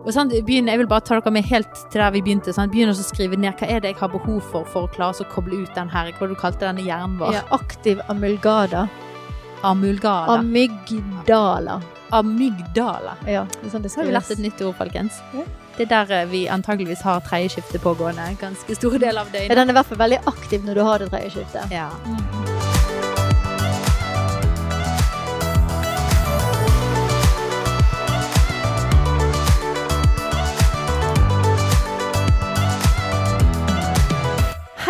Og sant, begynner, jeg vil bare ta dere med helt til der vi begynte. Sant? Begynn å skrive ned hva er det jeg har behov for for å klare å koble ut den her, hva du kalte denne hjernen vår. Ja, aktiv amulgada. Amulgada. Amygdala. Amygdala. Ja, det sånn det har vi lært et nytt ord, folkens. Ja. Det er der eh, vi antageligvis har tredjeskifte pågående ganske stor del av Ja, døgnet. den er i hvert fall veldig aktiv når du har det tredje skiftet. Ja.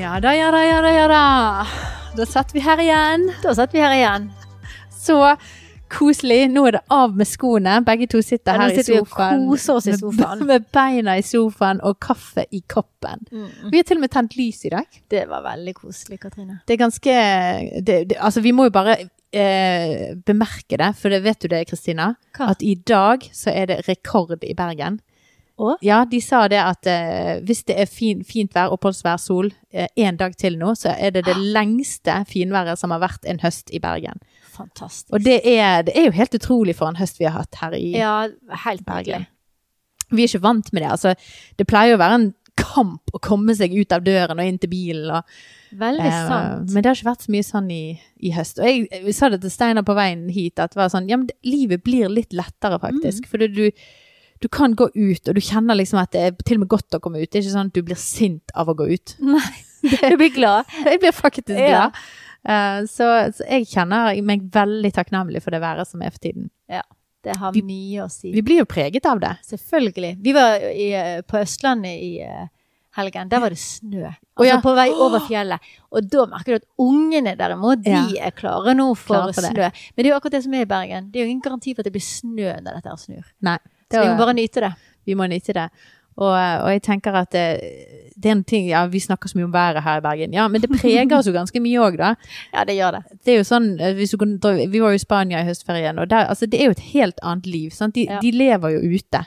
Ja da, ja da, ja da, ja da. Da satt vi her igjen. Da satt vi her igjen. Så koselig. Nå er det av med skoene. Begge to sitter her i sitter vi og koser oss i sofaen. Med beina i sofaen og kaffe i koppen. Vi har til og med tent lys i dag. Det var veldig koselig, Katrine. Det er ganske det, det, Altså, vi må jo bare eh, bemerke det, for det vet du det, Kristina? At i dag så er det rekord i Bergen. Å? Ja, de sa det at eh, hvis det er fin, fint vær, oppholdsvær, sol, én dag til nå, så er det det lengste finværet som har vært en høst i Bergen. Fantastisk. Og det er, det er jo helt utrolig for en høst vi har hatt her i Ja, helt Bergen. Vi er ikke vant med det. Altså, det pleier å være en kamp å komme seg ut av døren og inn til bilen. og Veldig Eh, sant. Men det har ikke vært så mye sånn i, i høst. Og jeg, jeg sa det til Steinar på veien hit, at det var sånn, ja, men livet blir litt lettere faktisk. Mm. For du, du kan gå ut, og du kjenner liksom at det er til og med godt å komme ut. Det er ikke sånn at du blir sint av å gå ut. Nei, du blir glad. Jeg blir faktisk Ja. glad. Eh, så, så jeg kjenner meg veldig takknemlig for det været som er for tiden. Ja, Det har Vi- mye å si. Vi blir jo preget av det. Selvfølgelig. Vi var i, eh, på Østlandet i eh, helgen. Der var det snø. Altså oh, ja. på vei over fjellet. Og da merker du at ungene derimot, de er klare nå for, Klare for det. snø. Men det er jo akkurat det som er i Bergen. Det er jo ingen garanti for at det blir snø når dette snur. Nei. Så vi må bare nyte det. vi må nyte det. Og, og jeg tenker at det, det er en ting Ja, vi snakker så mye om været her i Bergen. Ja, men det preger oss jo ganske mye òg, da. Ja, det gjør det. Det er jo sånn, eh, kan, Vi var jo i Spania i høstferien, og der, altså, det er jo et helt annet liv. Sant? De, Ja. de lever jo ute.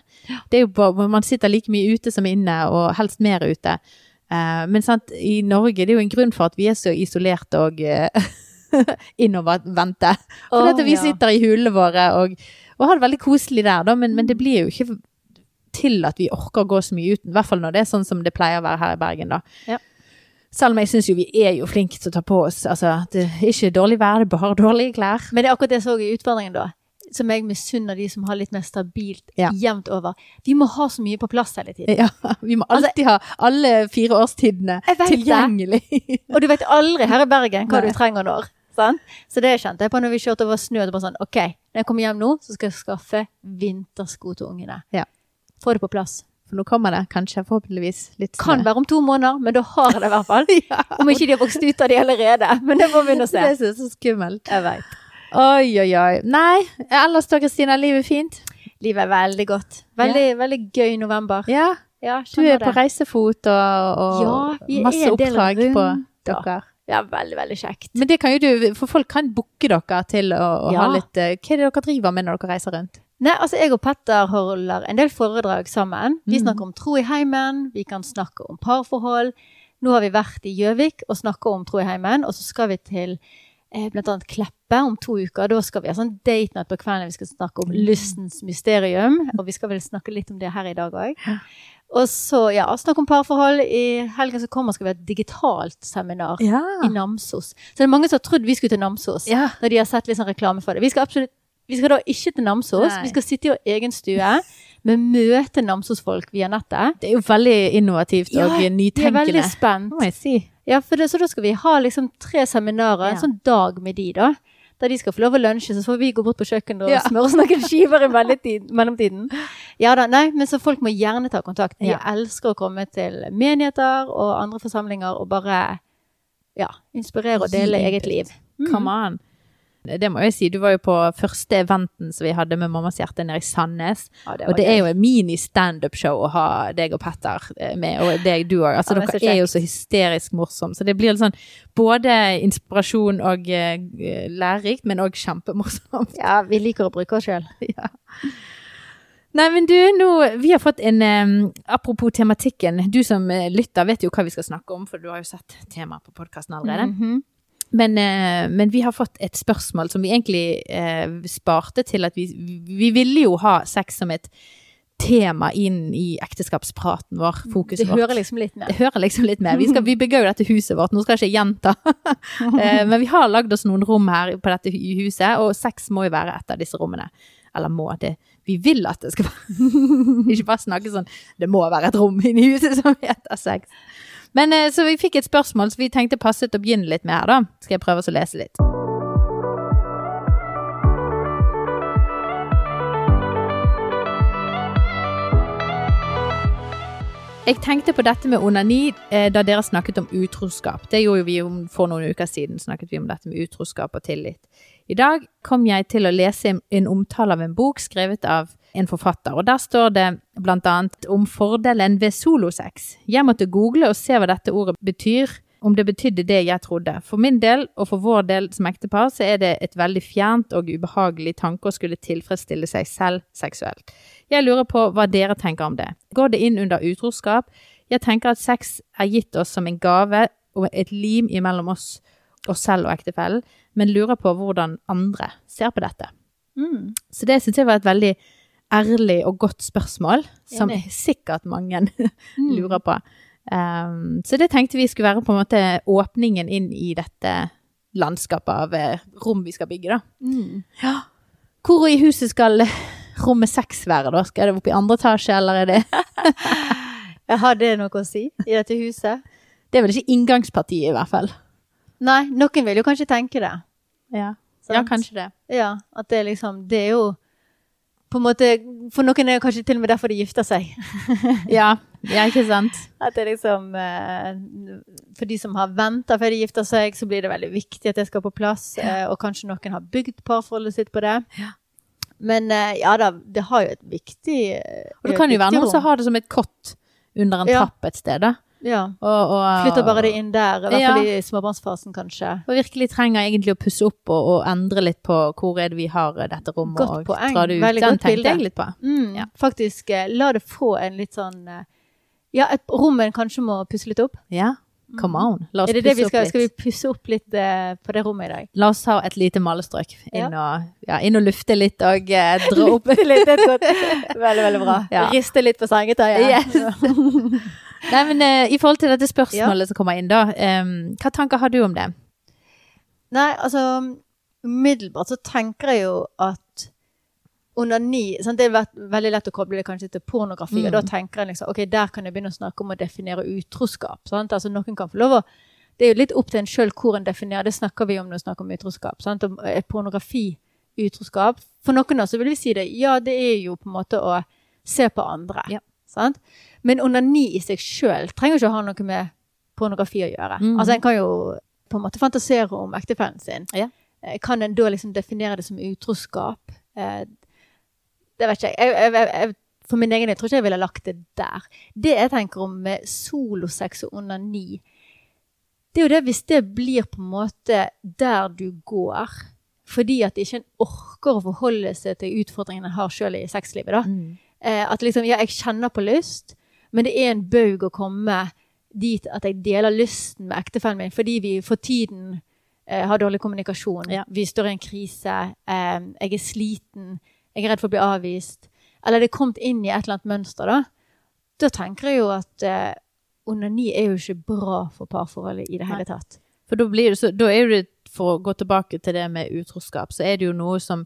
Det er jo bare, man sitter like mye ute som inne, og helst mer ute. Uh, men sant, i Norge det er jo en grunn for at vi er så isolerte og uh, innovervendte. For oh, at vi ja. sitter i hulene våre og, og har det veldig koselig der, da. Men, men det blir jo ikke til at vi orker å gå så mye uten. I hvert fall når det er sånn som det pleier å være her i Bergen, da. Ja. Selv om jeg syns jo vi er jo flinke til å ta på oss Altså, det er ikke dårlig vær, det er bare dårlige klær. Men det er akkurat det jeg så i utfordringen da. Som jeg misunner de som har litt mer stabilt Ja. jevnt over. Vi må ha så mye på plass hele tiden. Ja, vi må Altså- alltid ha alle fire årstidene tilgjengelig. Og du vet aldri her i Bergen hva Nei. du trenger når. Sant? Så det kjente jeg på når vi kjørte over snø. Det var sånn, ok, når jeg kommer hjem nå, så skal jeg skaffe vintersko til ungene. Ja. Få det på plass. For nå kommer det kanskje forhåpentligvis litt Kan være om to måneder, men da har jeg det i hvert fall. Ja. Om ikke de har vokst ut av de allerede. Men det må vi nå se. Det er så, skummelt. Jeg vet. Oi, oi, oi. Nei, ellers da, Kristina, livet fint? Livet er veldig godt. Veldig, veldig gøy november. Ja, Ja, du er på det. reisefot og, og Ja, er masse oppdrag på dere. Ja, veldig, veldig kjekt. Men det kan jo du, for folk kan booke dere til å, å ha litt eh, Hva er det dere driver med når dere reiser rundt? Nei, altså jeg og Petter holder en del foredrag sammen. Vi Mhm. snakker om tro i heimen, vi kan snakke om parforhold. Nå har vi vært i Gjøvik og snakka om tro i heimen, og så skal vi til eh, blant annet Kleppe om to uker. Da skal vi ha sånn date night på kvelden. Vi skal snakke om lystens mysterium, og vi skal vel snakke litt om det her i dag òg. Og så ja, Snakk om parforhold. I helgen som kommer skal vi ha et digitalt seminar Ja. i Namsos. Så det er mange som har trodd vi skulle til Namsos ja. når de har sett litt sånn reklame for det. Vi skal absolutt vi skal da ikke til Namsos. Nei. Vi skal sitte i vår egen stue, Vi møte Namsos-folk via nettet. Det er jo veldig innovativt og Ja, nytenkende. Er veldig spent. Må jeg si. Ja, for det, så da skal vi ha liksom tre seminarer, en sånn dag med de, da. Der de skal få lov å lunsje, så får vi gå bort på kjøkkenet og Ja. smøre oss noen skiver i mellomtiden. Ja da, nei, men så folk må gjerne ta kontakt. Jeg Ja. elsker å komme til menigheter og andre forsamlinger og bare ja, inspirere og dele eget liv. Come on. Det må jeg si, du var jo på første eventen som vi hadde med Mammas hjerte nede i Sandnes. Ja, Og det er jo en mini-standup-show å ha deg og Petter eh, med, og deg du òg. Altså, Ja, dere er jo så hysterisk morsomme. Så det blir sånn både inspirasjon og uh, lærerikt, men òg kjempemorsomt. Ja, vi liker å bruke oss sjøl. Ja. Nei, men du, nå, vi har fått en eh, Apropos tematikken. Du som lytter, vet jo hva vi skal snakke om, for du har jo sett temaet på podkasten allerede. Mhm. Men, eh, men vi har fått et spørsmål som vi egentlig eh, sparte til at vi, vi ville jo ha sex som et tema inn i ekteskapspraten vår, fokuset Det vårt. hører liksom. Det hører liksom litt med. Vi, skal, vi bygger jo dette huset vårt, nå skal jeg ikke gjenta. Eh, Men vi har lagd oss noen rom her på dette huset, og sex må jo være et av disse rommene. Eller må det. Vi vil at det skal være Ikke bare snakke sånn Det må være et rom inne i huset som heter sex. Men eh, så vi fikk et spørsmål, så vi tenkte passet å begynne litt med her, da. Skal jeg prøve å lese litt. Jeg tenkte på dette med onani eh, da dere snakket om utroskap. Det gjorde vi for noen uker siden, snakket vi om dette med utroskap og tillit. I dag kom jeg til å lese en omtale av en bok skrevet av en forfatter, og der står det annet om fordelen ved solosex. Jeg måtte google og se hva dette ordet betyr, om det betydde det jeg trodde. For min del, og for vår del som ektepar, så er det et veldig fjernt og ubehagelig tanke å skulle tilfredsstille seg selv seksuelt. Jeg lurer på hva dere tenker om det. Går det inn under utroskap? Jeg tenker at sex er gitt oss som en gave og et lim imellom oss, oss selv og ektefellen, men lurer på hvordan andre ser på dette. Mm. Så det syns jeg var et veldig ærlig og godt spørsmål, som Enig. sikkert mange Mm. lurer på. Um, så det tenkte vi skulle være på en måte åpningen inn i dette landskapet av eh, rom vi skal bygge, da. Mm. Ja. Hvor i huset skal rommet seks være, da? Skal det opp i andre etasje, eller er det Jeg har det noe å si i dette huset? Det er vel ikke inngangspartiet, i hvert fall. Nei, noen vil jo kanskje tenke det. Ja, ja kanskje det. Ja, at det liksom Det er jo på en måte For noen er det kanskje til og med derfor de gifter seg. Ja, ja ikke sant? At det liksom eh, For de som har venta før de gifter seg, så blir det veldig viktig at det skal på plass. Ja. og kanskje noen har bygd parforholdet sitt på det. Ja. Men eh, ja da, det har jo et viktig eh, Og det kan jo være noen som har det som et kott under en trapp et sted, da. Ja. Og, og, Flytter bare det inn der, i hvert Ja. fall i småbarnsfasen, kanskje. Og virkelig trenger egentlig å pusse opp og, og endre litt på hvor er det vi har dette rommet, Godt poeng. ut. Veldig Den godt bilde. jeg litt på. Mm, Ja. Faktisk eh, la det få en litt sånn eh, Ja, et rom en kanskje må pusse litt opp. Ja, come on. La oss pusse skal, litt. skal vi pusse opp litt uh, på det rommet i dag? La oss ha et lite malestrøk inn, og, ja, inn og lufte litt og uh, dra opp litt. Veldig, veldig bra. Ja. Riste litt på sengetøyet. Yes. Nei, men uh, i forhold til dette spørsmålet som kommer inn, da. Um, hva tanker har du om det? Nei, altså Umiddelbart så tenker jeg jo at onani sant? Det er veldig lett å koble det kanskje til pornografi. Mm. Og da tenker jeg liksom, ok, der kan jeg begynne å snakke om å definere utroskap. Sant? Altså Noen kan få lov å Det er jo litt opp til en sjøl hvor en definerer. Det snakker vi om når vi snakker om utroskap. Sant? Om er pornografi utroskap. For noen av oss vil vi si det. Ja, det er jo på en måte å se på andre. Ja. Sant? Men onani i seg sjøl trenger ikke å ha noe med pornografi å gjøre. Mm. Altså En kan jo på en måte fantasere om ektefellen sin. Ja. Eh, Kan en da liksom definere det som utroskap? Eh, Det vet ikke jeg. jeg, jeg, jeg for min egen del tror ikke jeg ville lagt det der. Det jeg tenker om med solosex og onani, det er jo det hvis det blir på en måte der du går, fordi at ikke en orker å forholde seg til utfordringene en har sjøl i sexlivet. da. Eh, at liksom, ja, jeg kjenner på lyst, men det er en baug å komme dit at jeg deler lysten med ektefellen min, fordi vi for tiden eh, har dårlig kommunikasjon. Ja. Vi står i en krise. Eh, jeg er sliten. Jeg er redd for å bli avvist. Eller det er kommet inn i et eller annet mønster, da. Da tenker jeg jo at eh, onani er jo ikke bra for parforholdet i det hele tatt. For da blir det så Da er det, for å gå tilbake til det med utroskap, så er det jo noe som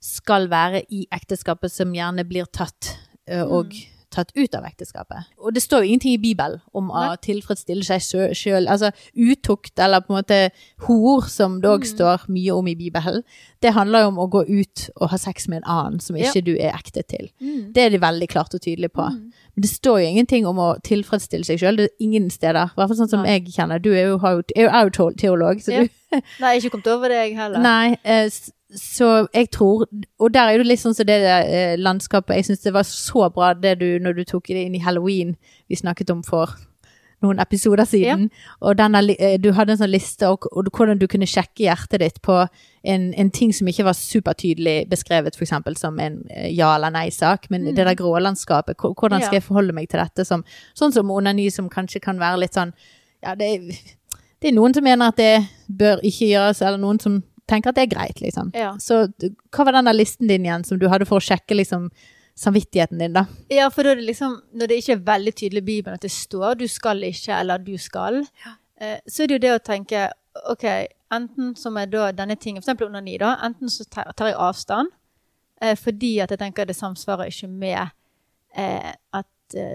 skal være i ekteskapet som gjerne blir tatt ø, og tatt ut av ekteskapet. Og det står jo ingenting i Bibelen om å Nei. tilfredsstille seg sjøl. Altså utukt, eller på en måte hor, som òg Mm. står mye om i Bibelen. Det handler jo om å gå ut og ha sex med en annen som Ja. ikke du er ekte til. Mm. Det er de veldig klart og tydelig på. Mm. Men det står jo ingenting om å tilfredsstille seg sjøl. Ingen steder. I hvert fall sånn som Nei. jeg kjenner. Du er jo, har jo, er jo, er jo teolog, så Ja. du Nei, ikke kommet over det, jeg heller. Nei, eh, så jeg tror Og der er det litt sånn som det eh, landskapet Jeg syns det var så bra det du, når du tok det inn i halloween vi snakket om for noen episoder siden. Og denne, eh, du hadde en sånn liste og, og hvordan du kunne sjekke hjertet ditt på en, en ting som ikke var supertydelig beskrevet, f.eks. som en eh, ja- eller nei-sak, men det der grålandskapet. Hvordan skal Ja. jeg forholde meg til dette? Som, sånn som onani, som kanskje kan være litt sånn Ja, det det er noen som mener at det bør ikke gjøres, eller noen som tenker at det er greit, liksom. Ja. Så hva var den der listen din igjen som du hadde for å sjekke liksom samvittigheten din, da? Ja, for da er det liksom, når det ikke er veldig tydelig i Bibelen at det står 'du skal ikke' eller 'du skal', eh, så er det jo det å tenke OK, enten som er da denne tingen, eksempel onani, da, enten så tar tar jeg avstand eh, fordi at jeg tenker det samsvarer ikke med eh, at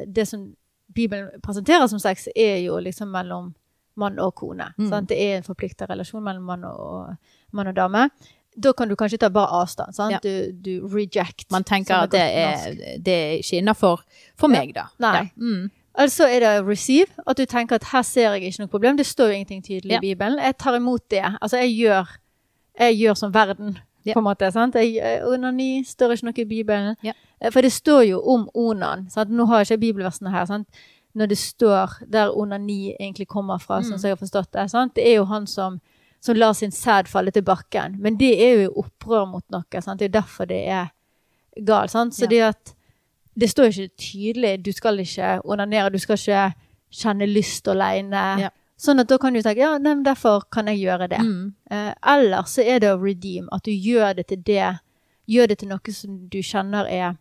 det som Bibelen presenterer som sex, er jo liksom mellom mann og kone. Mm. Det er en forplikta relasjon mellom mann og, mann og dame. Da kan du kanskje ta bare avstand. Sant? Ja. Du, du reject. Man tenker at det er, det er ikke innafor for meg, da. Nei. Mm. Altså er det receive, at du tenker at her ser jeg ikke noe problem. Det står jo ingenting tydelig i Bibelen. Jeg tar imot det. Altså jeg gjør, jeg gjør som verden, Ja. på en måte. sant? Jeg, eh, onani står ikke noe i Bibelen. Ja. Eh, For det står jo om onan. Sant? Nå har jeg ikke bibelversene her. sant? Når det står der onani egentlig kommer fra, Mm. sånn som jeg har forstått det. sant? Det er jo han som, som lar sin sæd falle til bakken. Men det er jo opprør mot noe. sant? Det er jo derfor det er galt. sant? Så Ja. det at det står ikke tydelig du skal ikke onanere, du skal ikke kjenne lyst alene. Ja. Sånn at da kan du tenke ja, nei, men derfor kan jeg gjøre det. Mm. Eh, eller så er det å redeem, at du gjør det til det. Gjør det til noe som du kjenner er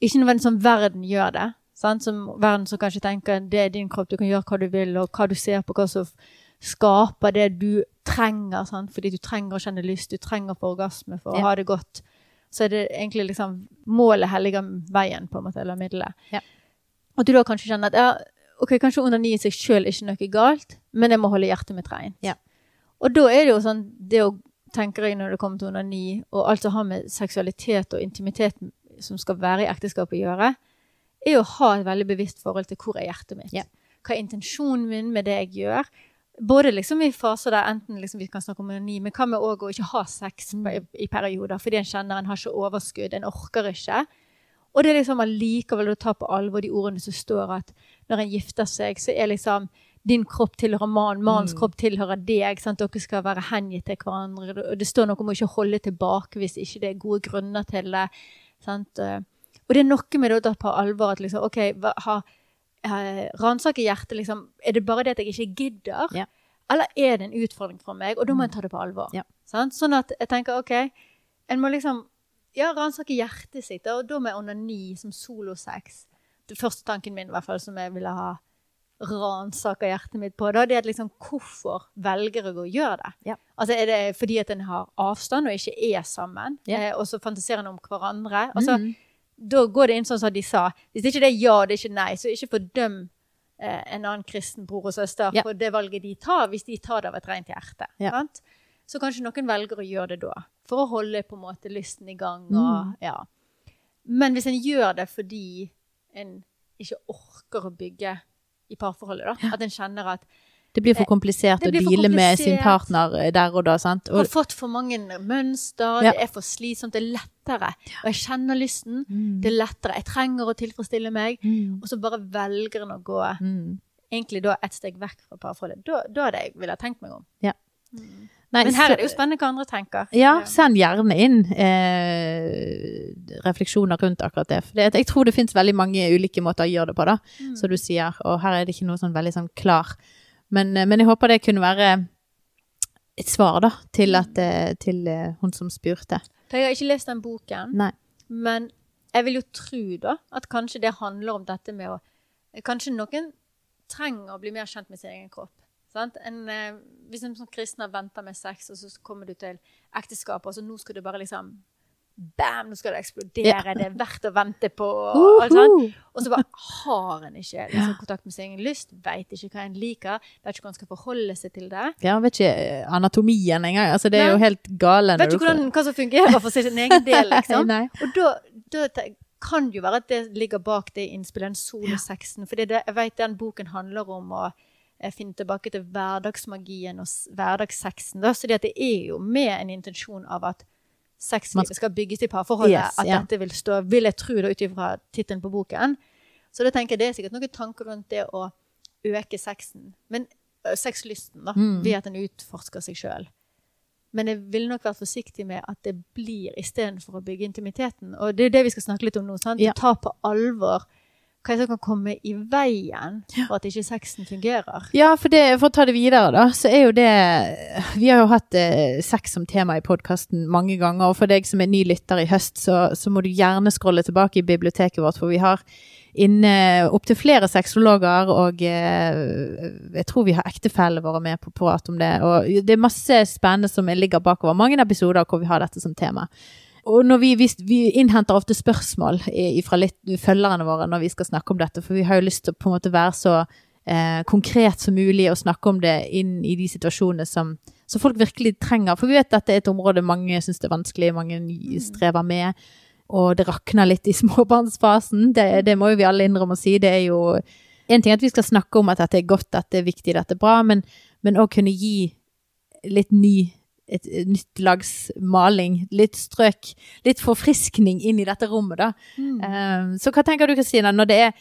Ikke nødvendigvis som verden gjør det. Sant? Som verden som kanskje tenker det er din kropp, du kan gjøre hva du vil, og hva du ser på, hva som skaper det du trenger. Sant? Fordi du trenger å kjenne lyst, du trenger å få orgasme for å Ja. ha det godt. Så er det egentlig liksom målet helliger veien, på en måte, eller middelet. Ja. Og du da kanskje kjenner at ja, ok, kanskje onani i seg sjøl ikke noe galt, men jeg må holde hjertet mitt rent. Ja. Og da er det jo sånn, det å tenker jeg når det kommer til onani, og alt som har med seksualitet og intimitet som skal være i ekteskap å gjøre, er å ha et veldig bevisst forhold til hvor er hjertet mitt. Ja. Hva er intensjonen min med det jeg gjør? Både liksom i faser der enten liksom vi kan snakke om onani, men hva med å ikke ha sex på, i, i perioder fordi en kjenner en har ikke overskudd, en orker ikke. Og det er liksom allikevel å ta på alvor de ordene som står at når en gifter seg, så er liksom din kropp tilhører mannen, mannens Mm. kropp tilhører deg. Sant? Dere skal være hengitt til hverandre. Og det står noe om å ikke holde tilbake hvis ikke det er gode grunner til det. Sant? Og det er noe med det å ta på alvor at liksom, OK, ha, eh, ransake hjertet, liksom. Er det bare det at jeg ikke gidder? Ja. Eller er det en utfordring for meg? Og da må jeg ta det på alvor. Ja. Sant? Sånn at jeg tenker OK, en må liksom ja, ransake hjertet sitt, og da med onani som solosex. Det første tanken min, i hvert fall, som jeg ville ha ransaka hjertet mitt på, da, det er liksom, hvorfor velger jeg å gjøre det? Ja. Altså, Er det fordi at en har avstand og ikke er sammen, Ja. eh, og så fantaserer en om hverandre? Altså, Mm. Da går det inn sånn som de sa. Hvis ikke det er ja, det er ikke nei, så ikke fordøm eh, en annen kristen bror og søster Ja. for det valget de tar, hvis de tar det av et rent hjerte. Ja. Sant? Så kanskje noen velger å gjøre det da, for å holde på en måte lysten i gang. Mm. Ja. Men hvis en gjør det fordi en ikke orker å bygge i parforholdet, da, at en kjenner at Det blir for komplisert å deale med sin partner eh, der og da, sant? har fått for mange mønster, Ja. det er for slitsomt, det er lettere. Og jeg kjenner lysten, Mm. det er lettere. Jeg trenger å tilfredsstille meg. Mm. Og så bare velger en å gå Mm. egentlig da et steg vekk fra parforholdet. Da, da jeg ville tenkt meg om. Nei, Men her er det jo spennende hva andre tenker. Ja, send gjerne inn eh, refleksjoner rundt akkurat det. For jeg tror det finnes veldig mange ulike måter å gjøre det på, da, Mm. som du sier. Og her er det ikke noe sånn veldig sånn klar. Men, eh, men jeg håper det kunne være et svar, da, til, at, eh, til eh, hun som spurte. For jeg har ikke lest den boken, Nei. men jeg vil jo tro da at kanskje det handler om dette med å Kanskje noen trenger å bli mer kjent med sin egen kropp. Sant? En, eh, hvis en som kristen har venta med sex, og så kommer du til ekteskapet, og så nå skal du bare liksom Bam! Nå skal det eksplodere. Ja. Det er verdt å vente på. Og, alt sånt. Og så bare har en ikke liksom, kontakt med sin lyst, veit ikke hva en liker, vet ikke hvordan en skal forholde seg til det. Ja, vet ikke eh, anatomien engang. Altså, det er Nei. jo helt gale. Vet ikke hvordan, hva som fungerer for sin egen del, liksom. Og da, da kan det jo være at det ligger bak det innspillet, den solosexen. For det, jeg vet den boken handler om å eh, finne tilbake til hverdagsmagien og hverdagssexen. Så det, er jo med en intensjon av at sexlivet skal bygges i parforholdet. Yes, at yeah. dette vil stå, vil jeg tro ut ifra tittelen på boken. Så da tenker jeg det er sikkert noen tanker rundt det å øke sexen. Men sexlysten, da, Mm. ved at en utforsker seg sjøl. Men jeg ville nok vært forsiktig med at det blir istedenfor å bygge intimiteten. Og det er det vi skal snakke litt om nå. sant? Ja. Ta på alvor hva er det som kan komme i veien for at ikke sexen fungerer. Ja, for, det, for å ta det videre, da, så er jo det Vi har jo hatt eh, sex som tema i podkasten mange ganger, og for deg som er ny lytter i høst, så, så må du gjerne scrolle tilbake i biblioteket vårt, for vi har inne opptil flere sexologer, og eh, jeg tror vi har ektefellene våre med på prat om det. Og det er masse spennende som ligger bakover. Mange episoder hvor vi har dette som tema. Og vi, vi, vi innhenter ofte spørsmål fra følgerne våre når vi skal snakke om dette, for vi har jo lyst til å på en måte være så eh, konkret som mulig og snakke om det inn i de situasjonene som, som folk virkelig trenger. For vi vet at dette er et område mange syns er vanskelig, mange strever med. Og det rakner litt i småbarnsfasen. Det, det må jo vi alle innrømme å si. Det er jo en ting at vi skal snakke om at dette er godt, dette er viktig, dette er bra, men, men å kunne gi litt ny et, nytt lags maling, litt strøk, litt forfriskning inn i dette rommet, da. Eh, så hva tenker du, Kristina, når det er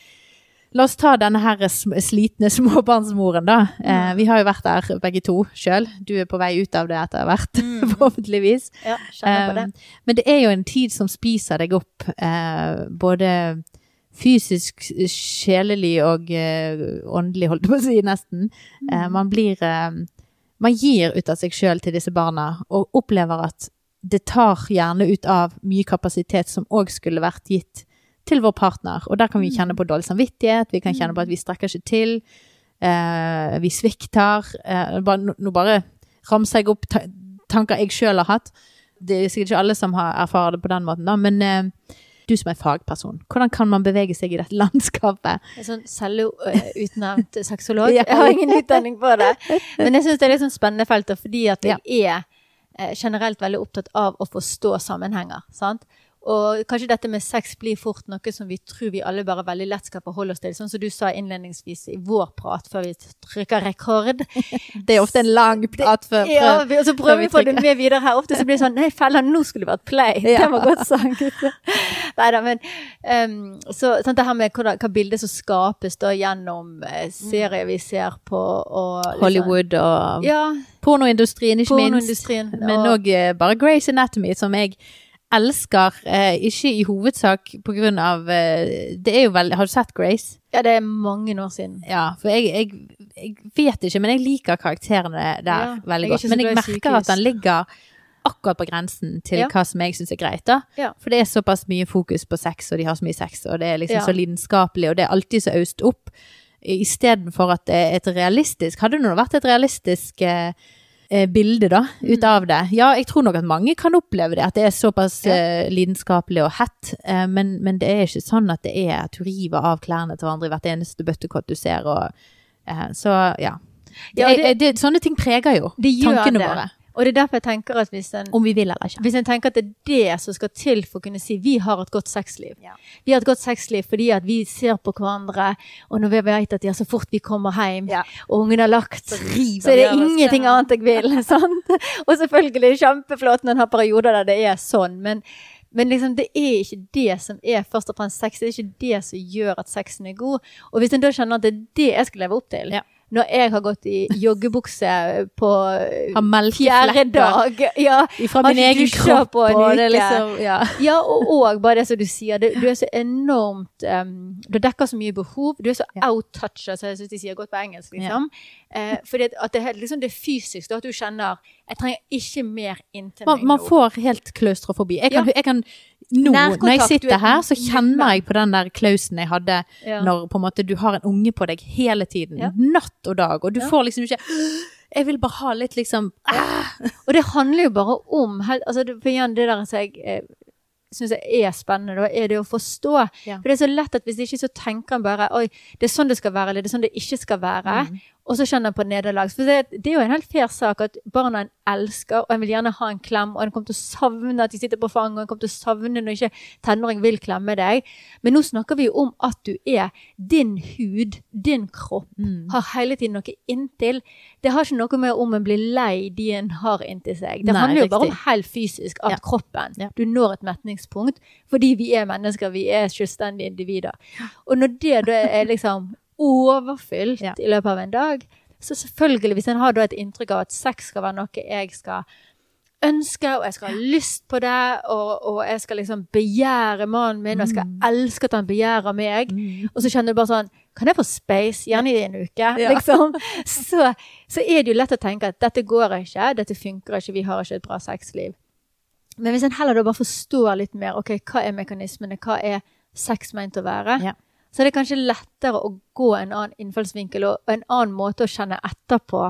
La oss ta denne her slitne småbarnsmoren, da. Eh, vi har jo vært der begge to sjøl. Du er på vei ut av det etter hvert, forhåpentligvis. Ja, kjenner på det. Um, men det er jo en tid som spiser deg opp, eh, både fysisk, sjelelig og eh, åndelig, holdt jeg på å si, nesten. Mm. man blir Man gir ut av seg sjøl til disse barna, og opplever at det tar gjerne ut av mye kapasitet som òg skulle vært gitt til vår partner. Og der kan vi kjenne på dårlig samvittighet, vi kan kjenne på at vi strekker ikke til, eh, vi svikter. Eh, bare, nå- bare ramser jeg opp ta tanker jeg sjøl har hatt. Det er sikkert ikke alle som har erfarer det på den måten, da, men eh, du som er fagperson, hvordan kan man bevege seg i dette landskapet? En sånn selvutnevnt sexolog. Ja. Jeg har ingen utdanning på det. Men jeg syns det er litt sånn spennende felter, fordi at jeg er eh, generelt veldig opptatt av å forstå sammenhenger. sant? Og kanskje dette med sex blir fort noe som vi tror vi alle bare veldig lett skal forholde oss til. Sånn som du sa innledningsvis i vår prat før vi trykker rekord. Det er ofte en lang prat før, Ja, før vi, og så prøver vi vi å få det med videre her. Ofte så blir det sånn Nei, fella, nå skulle det vært play. Ja. Det var godt sagt. Nei da, men um, så sånn, det her med hvordan, hva bildet som skapes da gjennom eh, serier vi ser på og liksom- Hollywood og Ja, pornoindustrien, ikke minst. pornoindustrien. Men og- òg bare Grace Anatomy, som jeg elsker. Eh, ikke i hovedsak på grunn av eh, Det er jo veldig Har du sett Grace? Ja, det er mange år siden. Ja, for jeg, jeg, jeg vet ikke, men jeg liker karakterene der Ja, veldig godt. Men jeg merker sykehus. at den ligger akkurat på grensen til Ja. hva som jeg syns er greit. da. Ja. For det er såpass mye fokus på sex, og de har så mye sex, og det er liksom Ja. så lidenskapelig, og det er alltid så øst opp. Istedenfor at det er et realistisk Hadde det nå vært et realistisk eh, bilde da, ut Mm. av det. Ja, jeg tror nok at mange kan oppleve det, at det er såpass Ja. eh, lidenskapelig og hett, eh, men, men det er ikke sånn at det er at du river av klærne til hverandre i hvert eneste bøttekott du ser, og eh, så ja. Ja, det, det- det, sånne ting preger jo tankene det. våre, Og det er derfor jeg tenker at hvis en om vi vil eller ikke. Hvis en tenker at det er det som skal til for å kunne si vi har et godt sexliv. Ja. Vi har et godt sexliv fordi at vi ser på hverandre, og når vi vet at ja, så fort vi kommer hjem, Ja. og ungen har lagt, så, så er det ingenting annet jeg vil. sant? Og selvfølgelig er det kjempeflott når en har perioder der det er sånn, men, men liksom, det er ikke det som er først og fremst sex. Det er ikke det som gjør at sexen er god. Og hvis en da skjønner at det er det jeg skal leve opp til, Ja. Når jeg har gått i joggebukse på fjerde melkeflekker dag ja, fra min ikke egen kropp, på en uke. liksom, ja. Ja, og, og bare det som du sier, det, du er så enormt um, Du dekker så mye behov. Du er så Ja. out-toucher, som jeg syns de sier godt på engelsk, liksom. Eh, fordi at, at det, er liksom, det fysiske, fysisk, at du kjenner Jeg trenger ikke mer inntil Man, nå. man får helt klaustrofobi. Jeg kan, Ja. jeg kan nå, når jeg sitter er her, så kjenner jeg på den der klausen jeg hadde Ja. når på en måte du har en unge på deg hele tiden. Ja. Natt og dag. Og du Ja. får liksom ikke Jeg vil bare ha litt liksom Og det handler jo bare om altså For igjen, det der som jeg eh, syns er spennende, da, er det å forstå. For det er så lett at hvis ikke så tenker en bare Oi, det er sånn det skal være, eller det er sånn det ikke skal være. Mm. Og så kjenner han på nederlag. For det, det, er jo en helt fair sak at barna en elsker, og en vil gjerne ha en klem, og en kommer til å savne at de sitter på fanget, og en kommer til å savne når ikke tenåring vil klemme deg. Men nå snakker vi jo om at du er din hud, din kropp, Mm. har hele tiden noe inntil. Det har ikke noe med om en blir lei de en har inntil seg. Det Nei, handler jo bare om helt fysisk, at Ja. kroppen Ja. Du når et metningspunkt fordi vi er mennesker, vi er selvstendige individer. Og når det da er liksom overfylt Ja. i løpet av en dag, så selvfølgelig, hvis en har et inntrykk av at sex skal være noe jeg skal ønske, og jeg skal ha lyst på det, og, og jeg skal liksom begjære mannen min, og jeg skal Mm. elske at han begjærer meg, Mm. og så kjenner du bare sånn Kan jeg få space? Gjerne i en uke. Ja. Liksom. Så, så er det jo lett å tenke at dette går ikke, dette funker ikke, vi har ikke et bra sexliv. Men hvis en heller da bare forstår litt mer ok, hva er mekanismene, hva er sex meint å være, Ja. Så er det kanskje lettere å gå en annen innfallsvinkel og, en annen måte å kjenne etter på.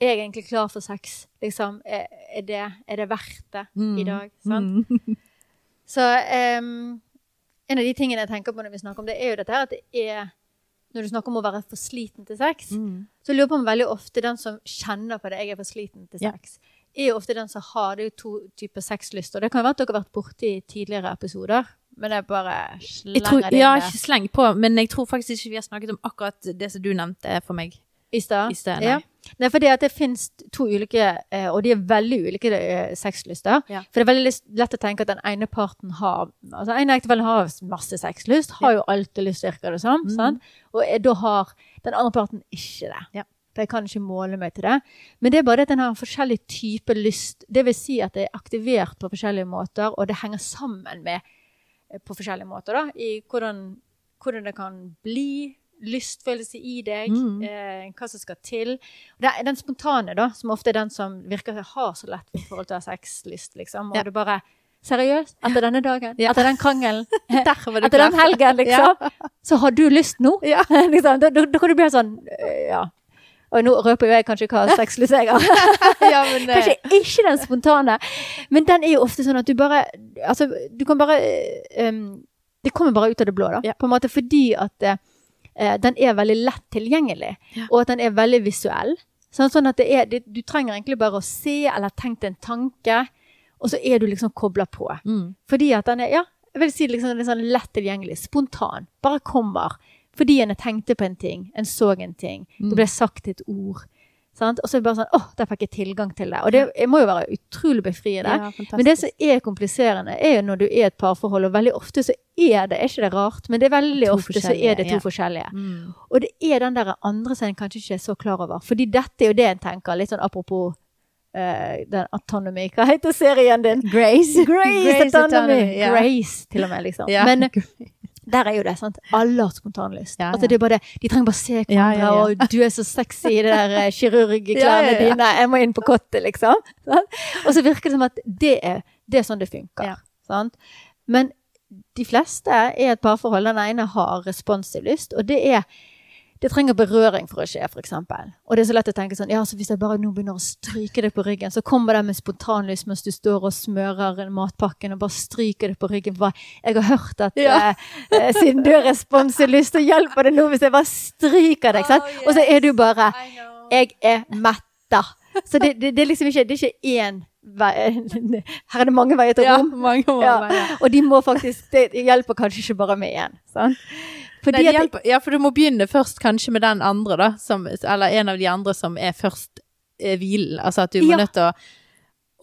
Er jeg egentlig klar for sex? Liksom, er, er, det, er det verdt det i dag? Sant? Mm. Så um, en av de tingene jeg tenker på når vi snakker om det, er jo dette her at det er Når du snakker om å være for sliten til sex, Mm. så lurer jeg på om veldig ofte den som kjenner på det, jeg er for sliten til Ja. sex, er jo ofte den som har det er jo to typer sexlyster. Det kan jo være at dere har vært borti i tidligere episoder, men jeg bare Jeg slenger det ja, ikke sleng på, men jeg tror faktisk ikke vi har snakket om akkurat det som du nevnte for meg i stad. nei. Ja. Nei, for det at det finnes to ulike, eh, og de er veldig ulike eh, sexlyster. Ja. For det er veldig lett å tenke at den ene parten har Altså en ektefelle har masse sexlyst, har jo alltid lyst, virker det som. Sånn, mm. Og da har den andre parten ikke det. Ja. For jeg kan ikke måle meg til det. Men det er bare det at den har en forskjellig type lyst. Det vil si at det er aktivert på forskjellige måter, og det henger sammen med på forskjellige måter da, i hvordan, hvordan det kan bli lystfølelse i deg, Mm. eh, hva som skal til. Det er den spontane, da, som ofte er den som virker å ha så lett i forhold til å ha sexlyst, liksom. Og Ja. det bare Seriøst, etter denne dagen, Ja. etter den krangelen, etter den helgen, liksom, så har du lyst nå? Ja. liksom, da, da, da kan du bli sånn øh, Ja. Og nå røper jo jeg kanskje hva sexlyst jeg har. ja, men, eh, Kanskje ikke den spontane, men den er jo ofte sånn at du bare Altså, du kan bare eh, um, Det kommer bare ut av det blå, da. Ja. På en måte fordi at uh, den er veldig lett tilgjengelig, Ja. og at den er veldig visuell. Sånn, sånn at det er det, Du trenger egentlig bare å se eller tenke en tanke, og så er du liksom kobla på. mm. Fordi at den er ja, jeg vil si liksom, er sånn lett tilgjengelig. Spontan. Bare kommer. Fordi en tenkte på en ting. En så en ting. Mm. Det ble sagt et ord. Sant? Og så er det bare sånn åh, der fikk jeg tilgang til det. Og det må jo være utrolig befriende. Ja. Men det som er kompliserende, er jo når du er i et parforhold, og veldig ofte så er det, er ikke det rart, men det er veldig To ofte så er det to ja. forskjellige. mm. Og det er den der andre som en kanskje ikke er så klar over. Fordi dette er jo det en tenker, litt sånn apropos Uh, den Autonomy. Hva heter serien din? Grace. Grace, Autonomy. ja. Grace, til og med, liksom. Ja. Men der er jo det, sant. Alle har spontanlyst. Ja, Altså, det er bare det. De trenger bare se hverandre, Ja, ja, ja. og du er så sexy i det der eh, kirurgklærne Ja, ja, ja. dine. Jeg må inn på kottet, liksom. Sant? Og så virker det som at det er, det er sånn det funker. Ja. Sant? Men de fleste er et parforhold. Den ene har responsiv lyst, og det er det trenger berøring for å skje, eksempel. Og det er så lett å tenke sånn, ja, så hvis jeg bare nå begynner å stryke det på ryggen, så kommer det med spontanlys mens du står og smører matpakken og bare stryker det på ryggen. Bare, jeg har hørt at Ja. eh, eh, siden du har responsiv lyst, så hjelper det nå hvis jeg bare stryker deg, sant? Og så er du bare, jeg er metta. Så det, det, det er liksom ikke, det er ikke én vei, her er det mange veier til Ja, rom. mange. Ja. Ja. Og de må faktisk, det hjelper kanskje ikke bare med én, sant? Nei, det hjelper. Ja, for du må begynne først kanskje med den andre, da. Som, eller en av de andre som er først eh, hvilen. Altså at du må Ja. nødt til å,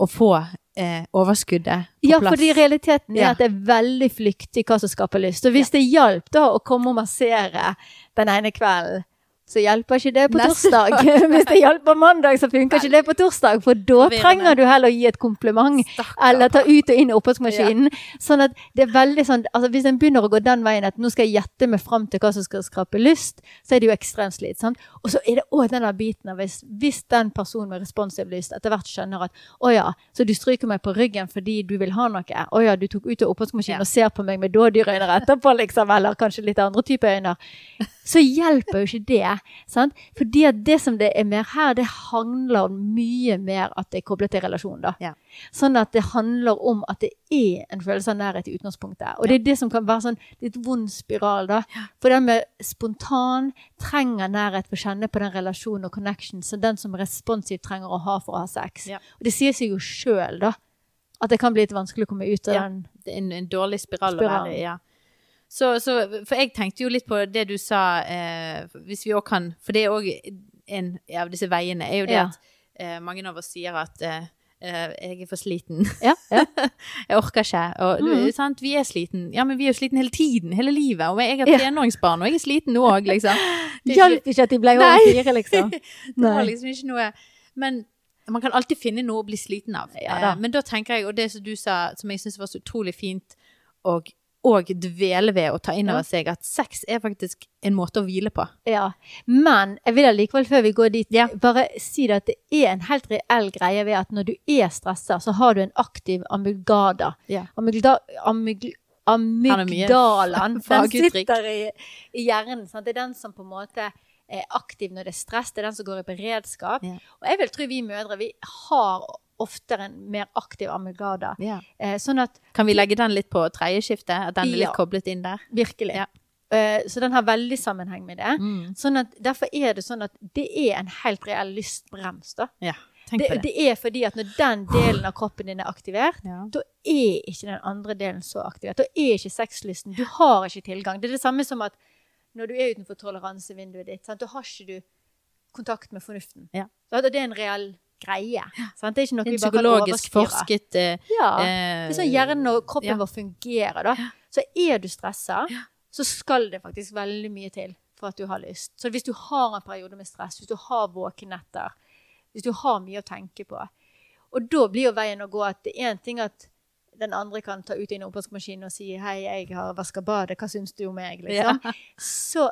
å få eh, overskuddet på Ja, plass. fordi realiteten er Ja. at det er veldig flyktig hva som skaper lyst. Og hvis det hjalp da å komme og massere den ene kvelden, så hjelper ikke det på Neste torsdag. hvis det hjelper mandag, så funker ikke det på torsdag. For da trenger du heller å gi et kompliment. Stakker. Eller ta ut og inn i oppvaskmaskinen. Sånn at det er veldig sånn altså Hvis en begynner å gå den veien at nå skal jeg gjette meg fram til hva som skal skrape lyst, så er det jo ekstremt slitsomt. Og så er det òg den der biten av hvis, hvis den personen med responsiv lyst etter hvert skjønner at å ja, så du stryker meg på ryggen fordi du vil ha noe. Å ja, du tok ut av oppvaskmaskinen Ja. og ser på meg med dådyrøyne etterpå, liksom. Eller kanskje litt andre typer øyne. Så hjelper jo ikke det. Sant? Fordi at det som det er mer her, det handler mye mer at det er koblet til relasjon. da. Ja. Sånn at det handler om at det er en følelse av nærhet i utgangspunktet. Og det er det som kan være sånn litt vond spiral, da. For den med spontan trenger nærhet for å kjenne på den relasjonen og connection som den som responsiv trenger å ha for å ha sex. Ja. Og det sier seg jo sjøl, da. At det kan bli litt vanskelig å komme ut av Ja. den. Det er en, en dårlig spiral, Spiral. å være i. Ja. Så, så, for jeg tenkte jo litt på det du sa, eh, hvis vi òg kan For det er òg en av disse veiene, er jo det Ja. at eh, mange av oss sier at eh, eh, jeg er for sliten. Ja, ja. jeg orker ikke. Og, du, Mhm. sant? Vi er sliten. Ja, men vi er jo sliten hele tiden. Hele livet. Og jeg har tenåringsbarn, og jeg er sliten nå òg, liksom. Det hjalp ikke at de ble over fire, liksom. det var liksom ikke noe Men man kan alltid finne noe å bli sliten av. Ja. Eh, men da tenker jeg, og det som du sa, som jeg syns var så utrolig fint, og, og dvele ved å ta inn over seg, at sex er faktisk en måte å hvile på. Ja. Men jeg vil allikevel, før vi går dit, Ja. bare si det at det er en helt reell greie ved at når du er stressa, så har du en aktiv amygdala. Ja. Amygda, amyg, amygdalaen, den sitter i, i hjernen. Sant? Det er den som på en måte er aktiv når det er stress. Det er den som går i beredskap. Ja. Og jeg vil tro vi mødre vi har oftere en mer aktiv amygdala. Eh, sånn at Kan vi legge den litt på tredjeskiftet? At den er litt Ja. koblet inn der? Virkelig. Ja. Eh, så den har veldig sammenheng med det. Mm. Sånn at, derfor er det sånn at det er en helt reell lystbrems. da. Ja. Det, på det. det er fordi at når den delen av kroppen din er aktivert, Ja. da er ikke den andre delen så aktivert. Da er ikke sexlysten. Du har ikke tilgang. Det er det samme som at når du er utenfor toleransevinduet ditt, sant? da har ikke du kontakt med fornuften. Ja. Så det er en reell greie. Sant? Det er ikke noe vi bare kan psykologisk forsket uh, Ja. hvis Det er sånn hjernen og kroppen ja. vår fungerer, da. Så er du stressa, så skal det faktisk veldig mye til for at du har lyst. Så hvis du har en periode med stress, hvis du har våkenetter, hvis du har mye å tenke på Og da blir jo veien å gå at det er en ting at den andre kan ta ut en oppvaskmaskin og si 'hei, jeg har vaska badet, hva syns du om meg?' liksom. Så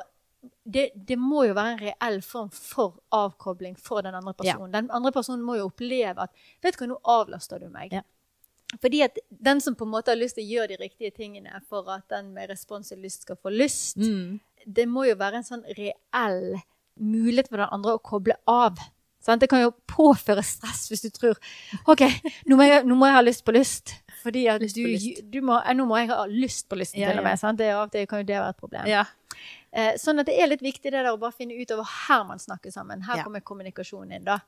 det, det må jo være en reell form for avkobling for den andre personen. Den andre personen må jo oppleve at 'vet du hva, nå avlaster du meg'. Ja. Fordi at den som på en måte har lyst til å gjøre de riktige tingene for at den med responsiv lyst skal få lyst, Mm. det må jo være en sånn reell mulighet for den andre å koble av. Sant? Det kan jo påføre stress hvis du tror OK, nå må jeg, nå må jeg ha lyst på lyst. Fordi at Lyst du, lyst. du må, eh, nå må jeg ha lyst på lysten Ja, til og med. Sant? Det, er, det kan jo det være et problem. Ja. Eh, sånn at det er litt viktig det der å bare finne ut over her man snakker sammen. Her Ja. kommer kommunikasjonen inn, da.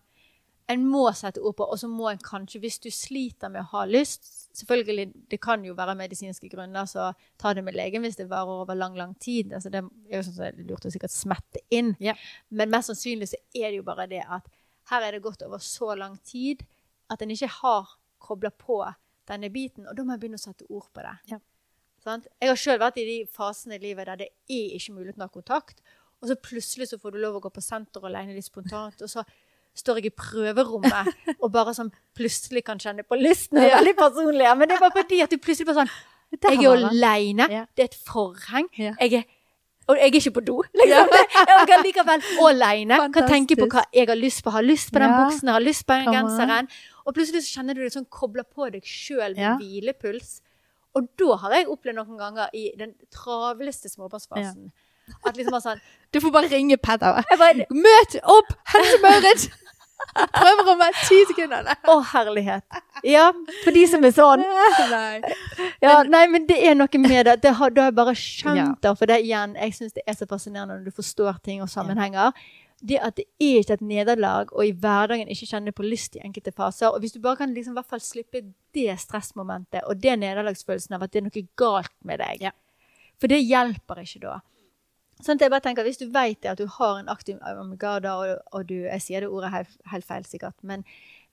En må sette ord på, og så må en kanskje, hvis du sliter med å ha lyst Selvfølgelig, det kan jo være medisinske grunner, så ta det med legen hvis det varer over lang, lang tid. Altså, det er jo sånn lurt å sikkert smette inn. Ja. Men mest sannsynlig så er det jo bare det at her er det gått over så lang tid at en ikke har kobla på denne biten, og da må jeg begynne å sette ord på det. Ja. Sånn? Jeg har sjøl vært i de fasene i livet der det er ikke mulig å ha kontakt, og så plutselig så får du lov å gå på senter alene litt spontant, og så står jeg i prøverommet og bare sånn plutselig kan kjenne på lysten. Det er veldig personlig, men det er bare fordi at du plutselig bare sånn Jeg er aleine, det er et forheng. Jeg er og jeg er ikke på do. Liksom. Jeg kan likevel aleine kan tenke på hva jeg har lyst på. Har lyst på den Ja. buksen, har lyst på den genseren. Og plutselig så kjenner du det sånn kobler på deg sjøl med Ja. hvilepuls. Og da har jeg opplevd noen ganger i den travleste småbarnsfasen at liksom bare sånn Du får bare ringe bare, Møt opp! Hent Maurits! Prøverommet, ti sekunder. Å, Å, herlighet. Ja, for de som er sånn. Nei. Ja, nei, men det er noe med det. det har, det har jeg bare skjønt det. For det igjen, jeg syns det er så fascinerende når du forstår ting og sammenhenger. Det at det er ikke et nederlag, og i hverdagen ikke kjenne på lyst i enkelte faser. Og hvis du bare kan liksom i hvert fall slippe det stressmomentet og det nederlagsfølelsen av at det er noe galt med deg. Ja. For det hjelper ikke da. Sånn at jeg bare tenker, Hvis du vet at du har en aktiv amygdala, og, og du Jeg sier det ordet helt, feil, sikkert, men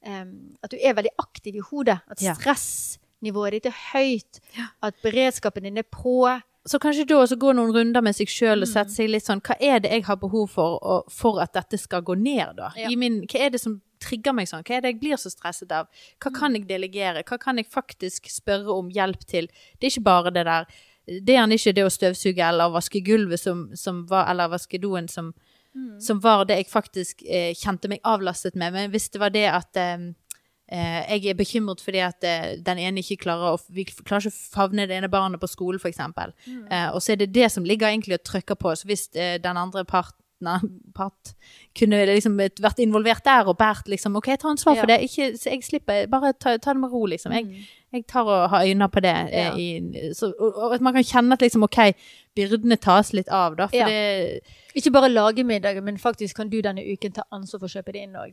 um, at du er veldig aktiv i hodet. At stressnivået ditt er høyt. At beredskapen din er på. Så kanskje da også gå noen runder med seg sjøl og Mm. sette seg litt sånn Hva er det jeg har behov for og, for at dette skal gå ned, da? Min, hva er det som trigger meg sånn? Hva er det jeg blir så stresset av? Hva Mm. kan jeg delegere? Hva kan jeg faktisk spørre om hjelp til? Det er ikke bare det der Det er gjerne ikke det å støvsuge eller vaske gulvet som, som var Eller vaske doen som, Mm. som var det jeg faktisk eh, kjente meg avlastet med. Men hvis det var det at eh, Eh, jeg er bekymret fordi at eh, den ene ikke klarer å Vi klarer ikke å favne det ene barnet på skolen, f.eks. Mm. Eh, og så er det det som ligger egentlig og trykker på. Så hvis eh, den andre parten part kunne liksom vært involvert der og båret liksom OK, ta ansvar for Ja. det. Ikke, så jeg slipper. Bare ta, ta det med ro, liksom. Jeg, Mm. jeg tar og har øyne på det. eh, Ja. i, så, og, at man kan kjenne at liksom OK, byrdene tas litt av, da. For Ja. det Ikke bare lage middagen, men faktisk kan du denne uken ta ansvar for å kjøpe det inn òg.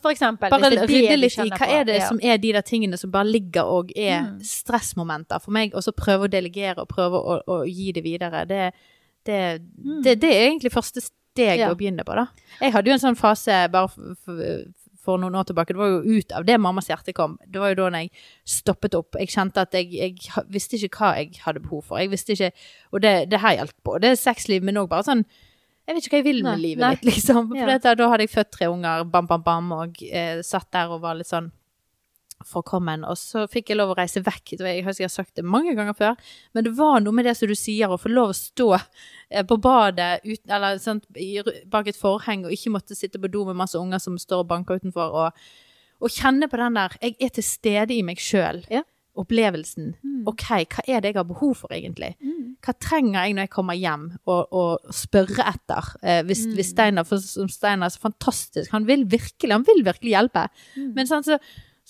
For eksempel. Bare er rydde litt i hva er det som er de der tingene som bare ligger og er Mm. stressmomenter for meg, og så prøve å delegere og prøve å, å gi det videre. Det, det, Mm. det, det er egentlig første steg Ja. å begynne på, da. Jeg hadde jo en sånn fase bare for, noen år tilbake. Det var jo ut av det mammas hjerte kom. Det var jo da jeg stoppet opp. Jeg kjente at jeg, jeg visste ikke hva jeg hadde behov for. Jeg visste ikke, Og det, det her hjalp på. Det er sexliv, men òg bare sånn jeg vet ikke hva jeg vil med Nei, livet nei. mitt, liksom. For Ja. da hadde jeg født tre unger, bam, bam, bam, og eh, satt der og var litt sånn forkommen. Og så fikk jeg lov å reise vekk. Jeg har sikkert sagt det mange ganger før, men det var noe med det som du sier, å få lov å stå eh, på badet ut, eller sånt, bak et forheng og ikke måtte sitte på do med masse unger som står og banker utenfor, og, og kjenne på den der Jeg er til stede i meg sjøl. Ja. Opplevelsen. Mm. OK, hva er det jeg har behov for, egentlig? Mm. Hva trenger jeg når jeg kommer hjem og, og spørre etter? Eh, hvis, Mm. hvis Steinar, for som Steinar er så fantastisk, han vil virkelig, han vil virkelig hjelpe. Mm. Men sånn, så,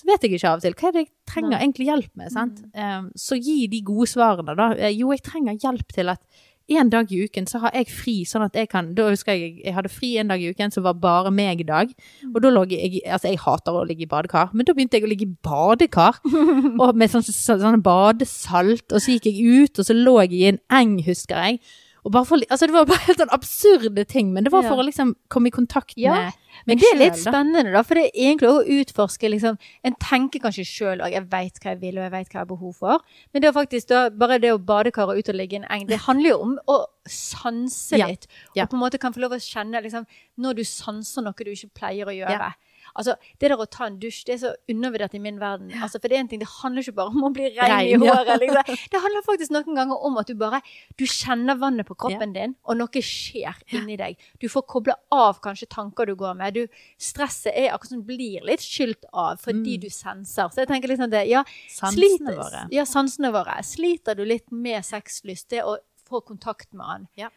så vet jeg ikke av og til. Hva er det jeg trenger Nei. Mm. egentlig hjelp med? Sant? Eh, så gi de gode svarene, da. Eh, jo, jeg trenger hjelp til at en dag i uken så har jeg fri, sånn at jeg kan Da husker jeg jeg hadde fri en dag i uken som var bare meg-dag. Mm. Og da lå jeg Altså, jeg hater å ligge i badekar, men da begynte jeg å ligge i badekar. og med sånn, sånn, sånn badesalt. Og så gikk jeg ut, og så lå jeg i en eng, husker jeg. For, altså det var bare helt sånn absurde ting, men det var Ja. for å liksom komme i kontakt Ja, med Men det er litt selv, spennende, da. For det er egentlig å utforske liksom, En tenker kanskje sjøl òg jeg veit hva jeg vil, og jeg veit hva jeg har behov for. Men det er faktisk da, bare det å badekar og ut og ligge i en eng, det handler jo om å sanse Ja, litt. ja. Og på en måte kan få lov å kjenne liksom, når du sanser noe du ikke pleier å gjøre. Altså, Det der å ta en dusj det er så undervurdert i min verden. Altså, for Det er en ting, det handler ikke bare om å bli rein i ja. håret. Liksom. Det handler faktisk noen ganger om at du bare du kjenner vannet på kroppen din, og noe skjer inni deg. Du får koble av kanskje tanker du går med. Du, stresset er akkurat som blir litt skylt av fordi Mm. du senser. Så jeg tenker liksom det, ja, Sansene sliter- våre. Ja, sansene våre. Sliter du litt med sexlyst, det å få kontakt med han. Ja.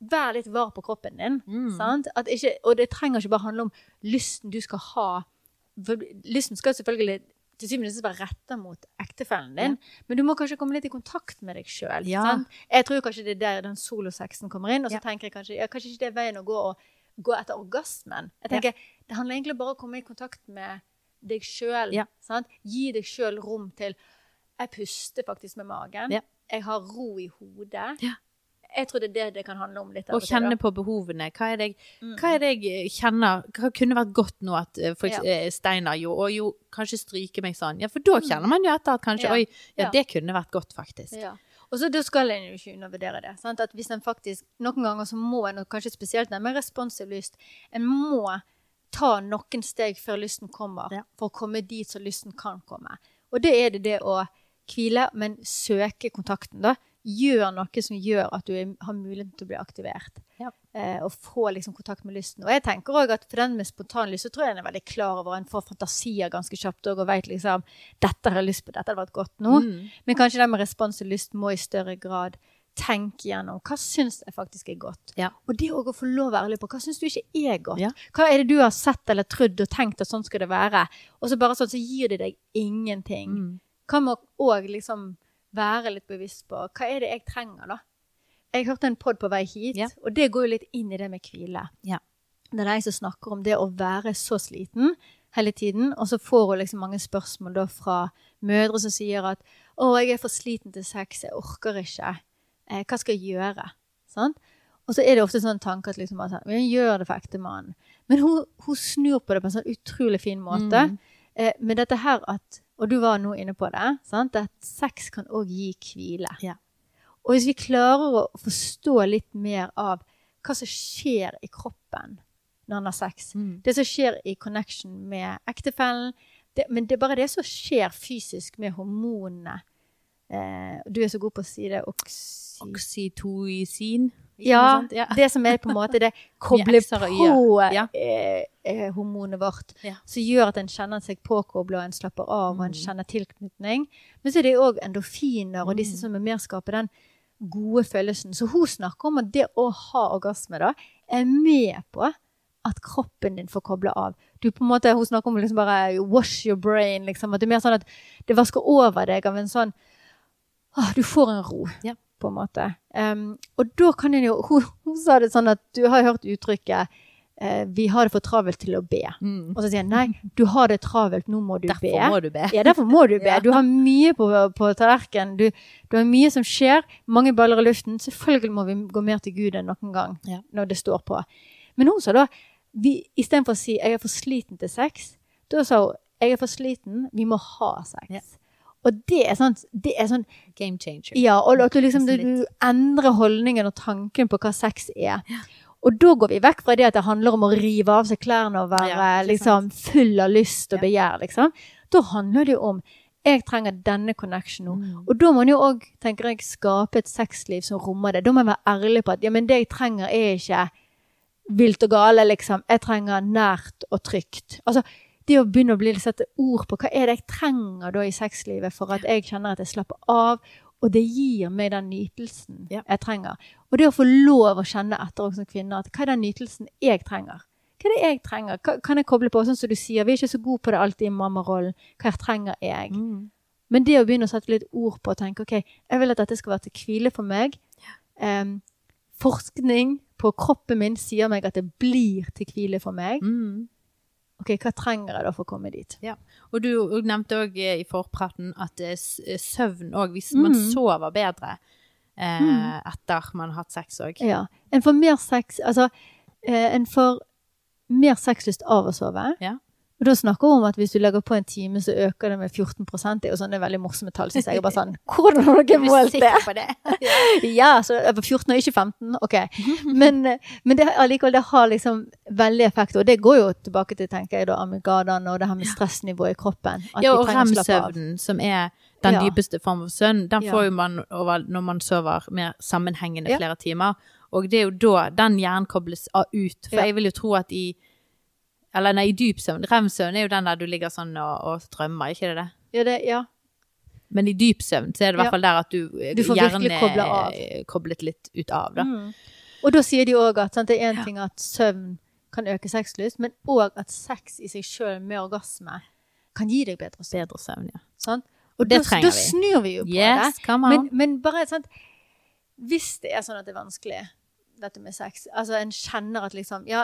Vær litt var på kroppen din. Mm. Ikke, og det trenger ikke bare handle om lysten du skal ha. For lysten skal selvfølgelig til syvende og sist være retta mot ektefellen din, men du må kanskje komme litt i kontakt med deg sjøl. Ja. Jeg tror kanskje det er der den solosexen kommer inn, og så Ja. tenker jeg kanskje ja, kanskje ikke det er veien å gå å gå etter orgasmen. Jeg tenker, Det handler egentlig bare om å komme i kontakt med deg sjøl. Ja. Gi deg sjøl rom til Jeg puster faktisk med magen. Ja. Jeg har ro i hodet. Jeg tror det er det det kan handle om litt. da. kjenne på behovene. Hva er, det Mm. hva er det jeg kjenner Hva kunne vært godt nå at eh, for Ja. eh, Steinar jo, Og jo, kanskje stryke meg sånn. Ja, for da kjenner man jo etter at kanskje Ja. Oi, ja, Ja. det kunne vært godt, faktisk. Ja. Og så da skal en jo ikke undervurdere det. Sant? At hvis en faktisk, Noen ganger så må en, og kanskje spesielt når med responsiv lyst, en må ta noen steg før lysten kommer, for å komme dit så lysten kan komme. Og det er det det å hvile, men søke kontakten. da. Gjør noe som gjør at du har muligheten til å bli aktivert. Ja. Eh, og få liksom kontakt med lysten. Og jeg tenker også at for den med spontan lyst så tror jeg en er veldig klar over En får fantasier ganske kjapt også, og vet liksom dette har jeg lyst på, dette hadde vært godt nå. Mm. Men kanskje den med respons og lyst må i større grad tenke gjennom hva syns jeg faktisk er godt. Ja. Og det å få lov å være ærlig på hva syns du ikke er godt. Ja. Hva er det du har sett eller trodd og tenkt at sånn skal det være? Og så bare sånn, så gir det deg ingenting. Mm. Kan man òg liksom være litt bevisst på hva er det jeg trenger, da? Jeg hørte en pod på vei hit, Ja. og det går jo litt inn i det med hvile. Ja. Det er de som snakker om det å være så sliten hele tiden, og så får hun liksom mange spørsmål da fra mødre som sier at 'Å, jeg er for sliten til sex, jeg orker ikke. Eh, hva skal jeg gjøre?' Sånn? Og så er det ofte sånn tanke at liksom, at, hun gjør det for ektemannen. Men hun, hun snur på det på en sånn utrolig fin måte. Mm. Eh, med dette her at, og du var nå inne på det, sant? at sex kan òg gi hvile. Ja. Og hvis vi klarer å forstå litt mer av hva som skjer i kroppen når han har sex, Mm. det som skjer i connection med ektefellen, det, men det er bare det som skjer fysisk med hormonene. Eh, du er så god på å si det. Oksy... Oksytocin. Ja, ja. det som er på en måte det koble på. Ja. på-hormonet vårt, Ja. som gjør at en kjenner seg påkobla, en slapper av, og en Mm. kjenner tilknytning. Men så er det òg endorfiner og disse Mm. som er mer skaper den gode følelsen. Så hun snakker om at det å ha orgasme da, er med på at kroppen din får koble av. Du på en måte, Hun snakker om liksom bare wash your brain. liksom, at Det er mer sånn at det vasker over deg av en sånn ah, Du får en ro, Ja. På en måte. Um, og da kan en jo hun, hun sa det sånn at du har hørt uttrykket uh, 'vi har det for travelt til å be'. Mm. Og så sier hun nei, du har det travelt, nå må du Derfor be. må du be. Ja, derfor må du be. Ja. Du har mye på, på tallerkenen. Du, du har mye som skjer. Mange baller i luften. Selvfølgelig må vi gå mer til Gud enn noen gang Ja. når det står på. Men hun sa da vi- istedenfor å si 'jeg er for sliten til sex', da sa hun 'jeg er for sliten, vi må ha sex'. Ja. Og det er sånn, det er sånn Game changer. ja, og at du liksom du, du endrer holdningen og tanken på hva sex er. Og da går vi vekk fra det at det handler om å rive av seg klærne og være Ja, liksom full av lyst og begjær, liksom. Da handler det jo om jeg trenger denne connection nå. Mm. Og da må man jo òg, skape et sexliv som rommer det. Da må man være ærlig på at ja, men det jeg trenger er ikke vilt og gale, liksom. Jeg trenger nært og trygt. Altså, det å begynne å bli sette ord på hva er det jeg trenger da i sexlivet for at jeg kjenner at jeg slapper av, og det gir meg den nytelsen Ja. jeg trenger. Og det å få lov å kjenne etter også som kvinne at hva er den nytelsen jeg trenger? Hva er det jeg trenger? Hva, kan jeg koble på? Sånn som du sier, vi er ikke så gode på det alltid i mammarollen. Hva trenger jeg? Mm. Men det å begynne å sette litt ord på og tenke ok, jeg vil at dette skal være til hvile for meg. Em, forskning på kroppen min sier meg at det blir til hvile for meg. Mm. Ok, hva trenger jeg da for å komme dit? Ja. Og du og nevnte òg i forpraten at eh, søvn òg Hvis man Mm. sover bedre eh, Mm. etter man har hatt sex òg. Ja. En får mer sex Altså, eh, en får mer sexlyst av å sove. Ja. Og da snakker vi om at hvis du legger på en time, så øker det med 14 Det er jo sånne veldig morsomme tall, syns jeg. Jeg er bare sånn Hvordan har dere målt det? Ja, så det var 14 og ikke 15. Ok. Men, men det, allikevel, det har liksom veldig effekt. Og det går jo tilbake til tenker jeg da, amygdalaen og det her med stressnivået i kroppen. Ja, og rem-søvnen, som er den Ja. dypeste form for søvn, den får jo man over, når man sover mer sammenhengende Ja. flere timer. Og det er jo da den hjernen kobles av ut. For Ja. jeg vil jo tro at i Eller nei, i dyp søvn. Rem-søvn er jo den der du ligger sånn og, og drømmer, ikke det det? Ja, det, ja. Men i dyp søvn så er det i hvert fall der at du, Du hjernen koble av. er koblet litt ut av, da. Mm. Og da sier de òg at sant, det er én ting at søvn kan øke sexlyst, men òg at sex i seg sjøl med orgasme kan gi deg bedre søvn. Bedre søvn, ja. Sånn? Og Det da, trenger da vi. snur vi jo på Yes, det. Men, men bare sant, hvis det er sånn at det er vanskelig, dette med sex Altså en kjenner at liksom Ja,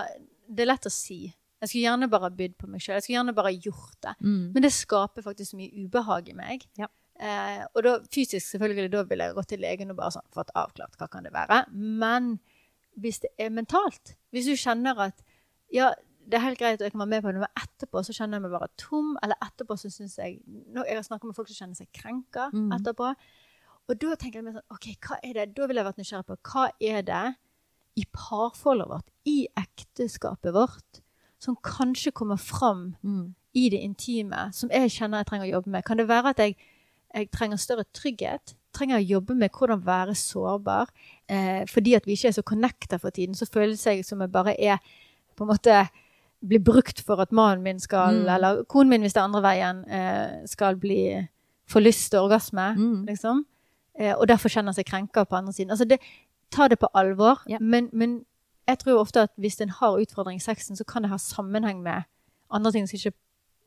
det er lett å si. Jeg skulle gjerne bare bydd på meg sjøl. Jeg skulle gjerne bare gjort det. Mm. Men det skaper faktisk så mye ubehag i meg. Ja. Eh, og da fysisk, selvfølgelig, da ville jeg gått til legen og bare sånn, fått avklart hva kan det være. Men hvis det er mentalt, hvis du kjenner at ja, det er helt greit, og jeg kan være med på det, men etterpå så kjenner jeg meg bare tom, eller etterpå så syns jeg nå, Jeg har snakket med folk som kjenner seg krenka Mm. etterpå. Og da tenker jeg meg sånn OK, hva er det? Da ville jeg vært nysgjerrig på hva er det i parforholdet vårt, i ekteskapet vårt, som kanskje kommer fram Mm. i det intime som jeg kjenner jeg trenger å jobbe med? Kan det være at jeg, jeg trenger større trygghet? Trenger å jobbe med hvordan være sårbar? Eh, fordi at vi ikke er så connecta for tiden, så føles jeg som jeg bare er på en måte blir brukt for at mannen min skal, Mm. eller konen min hvis det er andre veien, eh, skal bli få lyst til orgasme, Mm. liksom. Eh, og derfor kjenner seg krenka på andre siden. Altså det, ta det på alvor, Ja. men, men jeg tror ofte at hvis en har utfordring i sexen, så kan det ha sammenheng med andre ting som ikke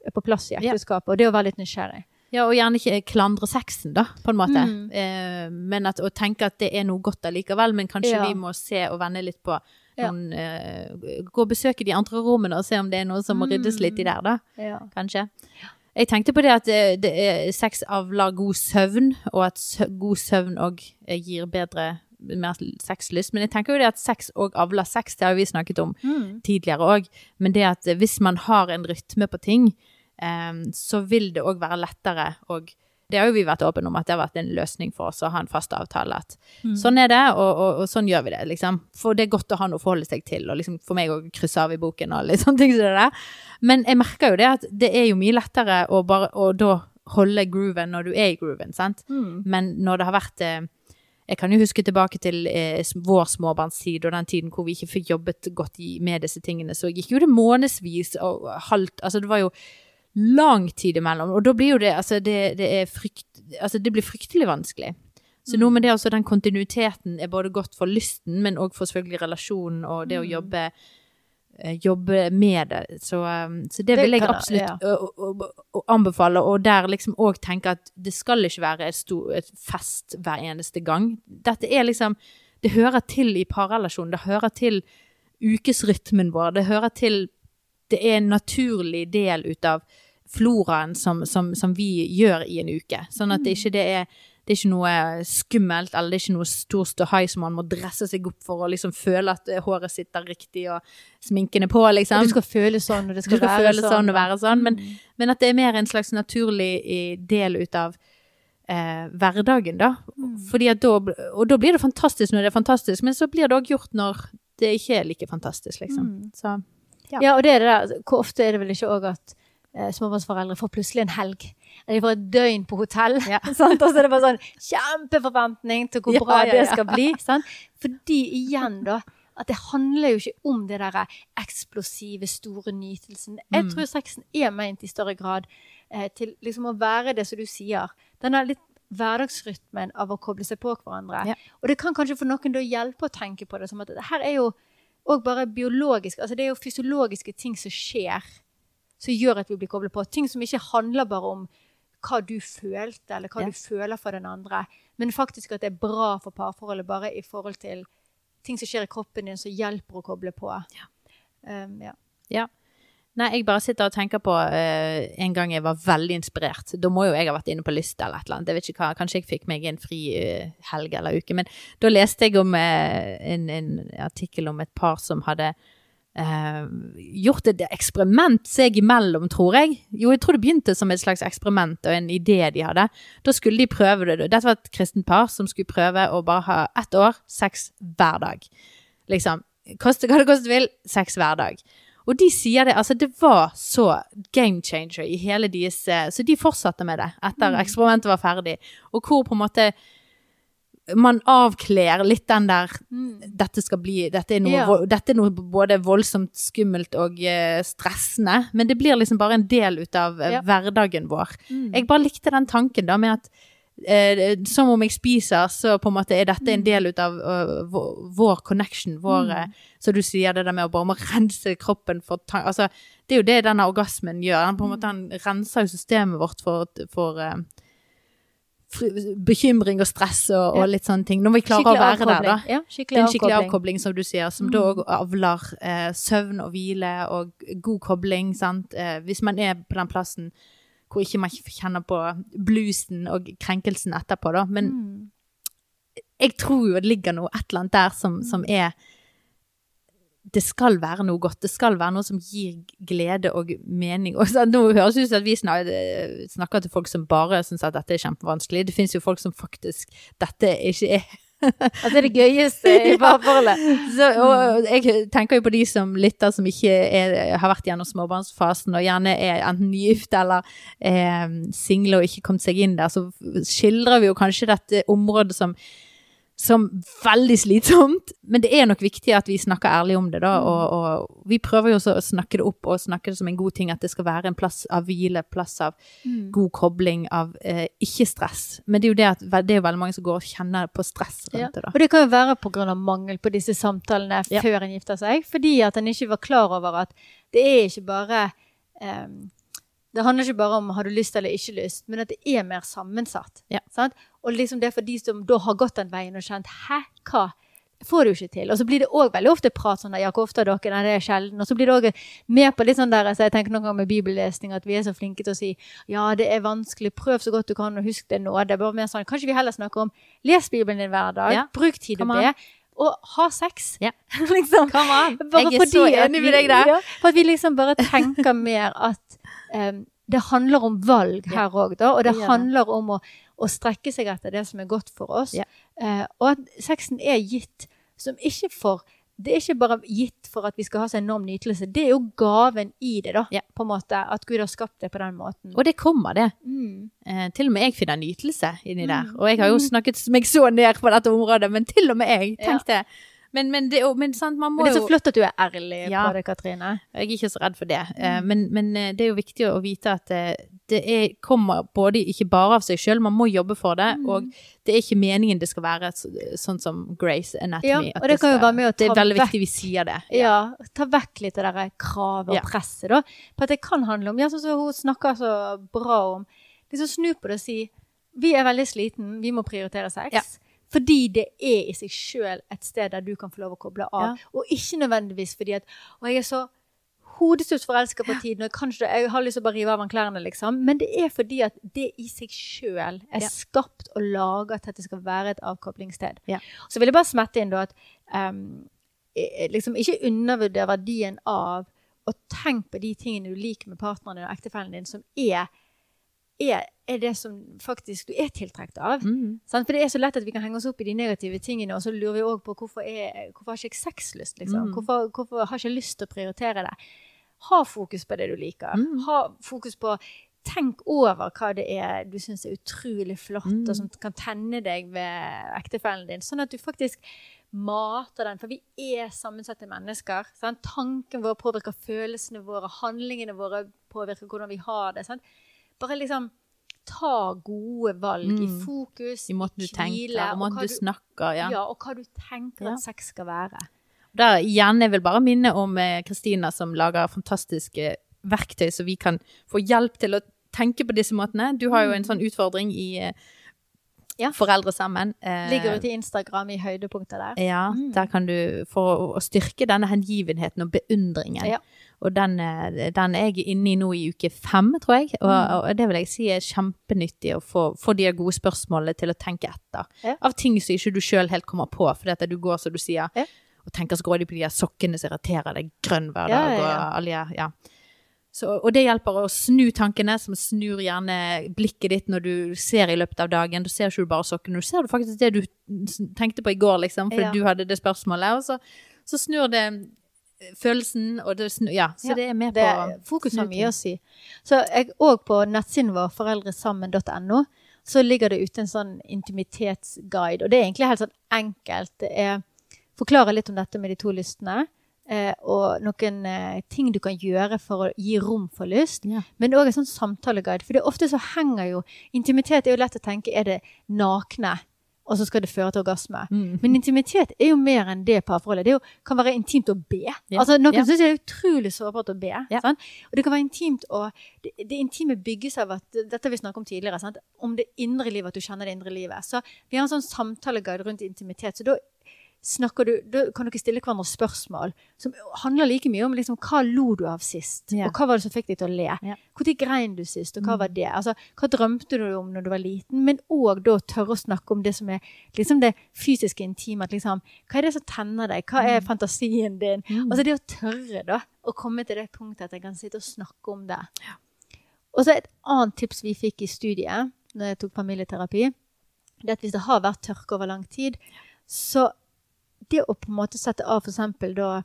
er på plass i ekteskapet, og det å være litt nysgjerrig. Ja, og gjerne ikke klandre sexen, da, på en måte. Mm. Eh, men at, å tenke at det er noe godt allikevel. Men kanskje Ja. vi må se og vende litt på Ja. eh, Gå og besøke de andre rommene og se om det er noe som må ryddes litt i der, da. Ja. Kanskje. Jeg tenkte på det at det, det er, sex avler god søvn, og at sø god søvn òg gir bedre mer sexlyst. Men jeg tenker jo det at sex òg avler sex, det har vi snakket om Mm. tidligere òg. Men det at hvis man har en rytme på ting, eh, så vil det òg være lettere og det har jo vi vært åpne om at det har vært en løsning for oss å ha en fast avtale. At Mm. sånn er det, og, og, og sånn gjør vi det, liksom. For det er godt å ha noe å forholde seg til, og liksom for meg å krysse av i boken og litt sånne ting som det der. Men jeg merker jo det at det er jo mye lettere å bare å da holde grooven når du er i grooven, sant. Mm. Men når det har vært eh, Jeg kan jo huske tilbake til eh, vår småbarnstid og den tiden hvor vi ikke fikk jobbet godt i, med disse tingene. Så gikk jo det månedsvis og halvt Altså det var jo lang tid imellom. Og da blir jo det Altså det, det frykt... Altså det blir fryktelig vanskelig. Så noe med det også, den kontinuiteten er både godt for lysten, men òg for selvfølgelig relasjonen og det å jobbe eh, jobbe med det. Så, eh, så det, Det vil jeg absolutt ja. å, å, å, å anbefale. Og der liksom òg tenke at det skal ikke være et, stor, et fest hver eneste gang. Dette er liksom Det hører til i parrelasjonen. Det hører til ukesrytmen vår. Det hører til Det er en naturlig del ut av floraen som, som, som vi gjør i en uke. Sånn at det ikke det er det er ikke noe skummelt, eller det er ikke noe stor ståhei som man må dresse seg opp for å liksom føle at eh, håret sitter riktig og sminken er på, liksom. Det skal føles sånn, og det skal, skal føle sånn og være sånn, men, Mm. men at det er mer en slags naturlig eh, del ut av eh, hverdagen, da. Mm. Da. Og da blir det fantastisk når det er fantastisk, men så blir det òg gjort når det ikke er like fantastisk, liksom. Mm. Så Ja. Ja, og det er det der. Hvor ofte er det vel ikke òg at eh, småbarnsforeldre får plutselig en helg? De får et døgn på hotell. Ja. sant? Og så er det bare sånn kjempeforventning til hvor bra ja, det ja. skal bli. Sant? Fordi igjen, da, at det handler jo ikke om det der eksplosive, store nytelsen. Jeg Mm. tror sexen er ment i større grad eh, til liksom å være det som du sier. Den er litt hverdagsrytmen av å koble seg på hverandre. Ja. Og det kan kanskje for noen da hjelpe å tenke på det som at det her er jo òg bare biologisk. Altså det er jo fysiologiske ting som skjer, som gjør at vi blir koblet på. Ting som ikke handler bare om hva du følte, eller hva Ja. du føler for den andre, men faktisk at det er bra for parforholdet bare i forhold til ting som skjer i kroppen din, som hjelper å koble på. Um, ja. Nei, jeg bare sitter og tenker på uh, en gang jeg var veldig inspirert. Da må jo jeg ha vært inne på Lyst eller et eller annet. Jeg vet ikke hva, Kanskje jeg fikk meg en fri uh, helg eller uke. Men da leste jeg om uh, en, en artikkel om et par som hadde eh, gjort et eksperiment seg imellom, tror jeg. Jo, jeg tror det begynte som et slags eksperiment og en idé de hadde. Da skulle de prøve det. Dette var et kristent par som skulle prøve å bare ha ett år sex hver dag. Liksom. Koste hva det koste vil, sex hver dag. Og de sier det, altså det var så game changer i hele deres eh, Så de fortsatte med det etter eksperimentet var ferdig. Og hvor på en måte man avkler litt den der Dette skal bli Dette er noe, Ja. dette er noe både voldsomt skummelt og uh, stressende. Men det blir liksom bare en del ut av uh, Ja. hverdagen vår. Mm. Jeg bare likte den tanken da med at uh, som om jeg spiser, så på en måte er dette en del ut av vår, connection. Vår, eh, Så du sier det der med å bare må rense kroppen for tan- altså, Det er jo det denne orgasmen gjør. Den på en måte han renser jo systemet vårt for, for bekymring og stress og, og litt sånne ting. Når vi klarer å være der, da. avkobling. Ja, Det skikkelig er en skikkelig avkobling. avkobling, som du sier, som Mm. da òg avler eh, søvn og hvile og god kobling, sant. Eh, hvis man er på den plassen hvor ikke man kjenner på bluesen og krenkelsen etterpå, da. Men Mm. jeg tror jo det ligger noe et eller annet der som, som er det skal være noe godt. Det skal være noe som gir glede og mening. Og så, nå høres det ut som at vi snakker, til folk som bare syns at dette er kjempevanskelig. Det fins jo folk som faktisk dette ikke er At det er det gøyeste i parforholdet. Ja. og jeg tenker jo på de som lytter som ikke er, har vært gjennom småbarnsfasen og gjerne er enten nygifte eller eh, single og ikke kommet seg inn der, så skildrer vi jo kanskje dette området som, som veldig slitsomt. Men det er nok viktig at vi snakker ærlig om det, da. Og, og vi prøver jo også å snakke det opp og snakke det som en god ting, at det skal være en plass av hvile, plass av Mm. god kobling, av eh, ikke stress. Men det er jo det at det er veldig mange som går og kjenner på stress rundt Ja. det, da. Og det kan jo være pga. mangel på disse samtalene Ja. før en gifter seg. Fordi at en ikke var klar over at det er ikke bare em, Det handler ikke bare om har du lyst eller ikke lyst, men at det er mer sammensatt. Ja. Sant? Og liksom det er for de som da har gått den veien og kjent Hæ, hva? Får du ikke til. Og så blir det òg veldig ofte prat sånn der, ja, hvor ofte har dere? Nei, det er sjelden. Og så blir det òg med på litt sånn der, så jeg tenker noen ganger med bibellesning at vi er så flinke til å si ja, det er vanskelig, prøv så godt du kan, og husk det nå. Det er bare mer sånn, kanskje vi heller snakker om les Bibelen din hver dag, Ja. bruk tid å be. Og ha sex. Ja. liksom. Come on! Bare Jeg er så enig med deg der. Ja, for at vi liksom bare tenker mer at um, det handler om valg her òg, da. Og det ja. handler om å, å strekke seg etter det som er godt for oss. Ja. Uh, og at sexen er gitt som ikke for det er ikke bare gitt for at vi skal ha så enorm nytelse. Det er jo gaven i det, da. Ja. På en måte, At Gud har skapt det på den måten. Og det kommer, det. Mm. Eh, til og med jeg finner nytelse inni der. Mm. Og jeg har jo snakket meg så ned på dette området, men til og med jeg. Ja. Det. Men, men, det, men sant, man må jo det er så flott at du er ærlig Ja. på det, Katrine. Jeg er ikke så redd for det. Eh, Mm. Men, men eh, det er jo viktig å vite at eh, det er, kommer både ikke bare av seg sjøl, man må jobbe for det. Mm. Og det er ikke meningen det skal være sånn som Grace Anatomy. Ja, og det kan jo være med å Det er veldig vekk- viktig vi sier det. Ja, ta vekk litt av det kravet og presset, da. På at det kan handle om Ja, sånn som hun snakker så bra om. Liksom snu på det og si vi er veldig sliten, vi må prioritere sex. Fordi det er i seg sjøl et sted der du kan få lov å koble av. Ja. Og ikke nødvendigvis fordi at Og jeg er så hodestups forelska på tiden, og kanskje jeg har lyst til å bare rive av meg klærne, liksom. Men det er fordi at det i seg sjøl er Ja. skapt og laga til at det skal være et avkoblingssted. Ja. Så vil jeg bare smette inn da at eh, liksom ikke undervurder verdien av å tenke på de tingene du liker med partneren din og ektefellen din, som er, er, er det som faktisk du er tiltrukket av. Mm. For det er så lett at vi kan henge oss opp i de negative tingene, og så lurer vi òg på hvorfor, er, hvorfor har ikke jeg sexlyst, liksom? Mm. Hvorfor, hvorfor har ikke jeg lyst til å prioritere det? Ha fokus på det du liker. Mm. Ha fokus på Tenk over hva det er du syns er utrolig flott, Mm. og som kan tenne deg ved ektefellen din. Sånn at du faktisk mater den. For vi er sammensatte mennesker. Sant? Tanken vår påvirker følelsene våre, handlingene våre påvirker hvordan vi har det. Sant? Bare liksom ta gode valg i Mm. fokus, I måten du hvile, tenker, og måten hva du snakker. Ja. ja, og hva du tenker Ja. at sex skal være. Der igjen, jeg vil bare minne om eh, Kristina som lager fantastiske verktøy, så vi kan få hjelp til å tenke på disse måtene. Du har jo en sånn utfordring i eh, Ja. Foreldre sammen. Eh, Ligger ute i Instagram i høydepunktet der. Ja, Mm. der kan du For å, å styrke denne hengivenheten og beundringen. Ja. Og den, eh, den er jeg inne i nå i uke fem, tror jeg. Og, Mm. og det vil jeg si er kjempenyttig å få, få de gode spørsmålene til å tenke etter. Ja. Av ting som ikke du sjøl helt kommer på, fordi du går som du sier, Ja. og tenker så grådig på de sokkene som irriterer deg grønn hver dag. Og, alle, de- ja. Så, og det hjelper å snu tankene, som snur gjerne blikket ditt når du ser i løpet av dagen. Du ser ikke bare sokkene, du ser faktisk det du tenkte på i går, liksom, fordi Ja. du hadde det spørsmålet. Og så, så snur det følelsen, og det Ja, så Ja, det er med på fokus har mye å si. Så jeg, òg på nettsiden vår, foreldresammen.no, så ligger det ute en sånn intimitetsguide. Og det er egentlig helt sånn enkelt. Det er, forklarer litt om dette med de to lystene. Eh, og noen eh, ting du kan gjøre for å gi rom for lyst. Ja. Men òg en sånn samtaleguide. For det er ofte så henger jo Intimitet er jo lett å tenke er det nakne, og så skal det føre til orgasme. Mm. Men intimitet er jo mer enn det parforholdet. Det jo, kan være intimt å be. Ja. Altså, noen Ja. syns det er utrolig sårbart å be. Ja. Og det kan være intimt å det, det intime bygges av at Dette har vi snakket om tidligere. Sant? Om det indre livet, at du kjenner det indre livet. Så vi har en sånn samtaleguide rundt intimitet. Så da snakker du, da kan dere stille hverandre spørsmål som handler like mye om liksom, hva lo du av sist, Ja. og hva var det som fikk deg til å le. Ja. Når grein du sist, og hva var det? Altså, hva drømte du om når du var liten? Men òg da tørre å snakke om det som er liksom det fysiske intime. Liksom, hva er det som tenner deg? Hva er fantasien din? Mm. Altså det å tørre da, å komme til det punktet at jeg kan sitte og snakke om det. Og så et annet tips vi fikk i studiet når jeg tok familieterapi, det er at hvis det har vært tørke over lang tid, så det å på en måte sette av eksempel da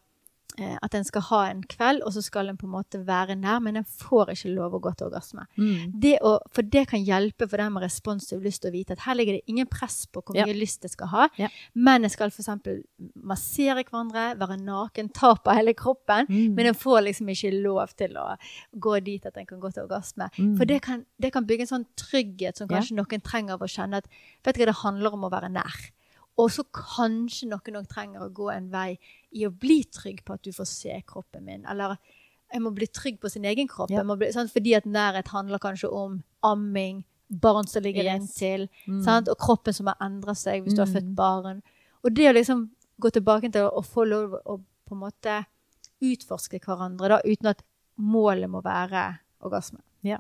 eh, at en skal ha en kveld, og så skal en på en måte være nær, men en får ikke lov å gå til orgasme. Mm. Det å, for det kan hjelpe for den med responsiv lyst til å vite at her ligger det ingen press på hvor Ja. mye lyst jeg skal ha, Ja. men jeg skal eksempel massere hverandre, være naken, ta på hele kroppen, Mm. men en får liksom ikke lov til å gå dit at en kan gå til orgasme. Mm. For det kan, det kan bygge en sånn trygghet som Ja. kanskje noen trenger av å kjenne at vet du hva, det handler om å være nær. Og så kanskje noen òg trenger å gå en vei i å bli trygg på at du får se kroppen min. Eller jeg må bli trygg på sin egen kropp. Ja. Bli? Fordi at nærhet handler kanskje om amming, barn som ligger Yes. inntil, Mm. sant? og kroppen som har endret seg hvis du har Mm. født barn. Og det å liksom gå tilbake til å få lov å på en måte utforske hverandre, da, uten at målet må være orgasme. Ja.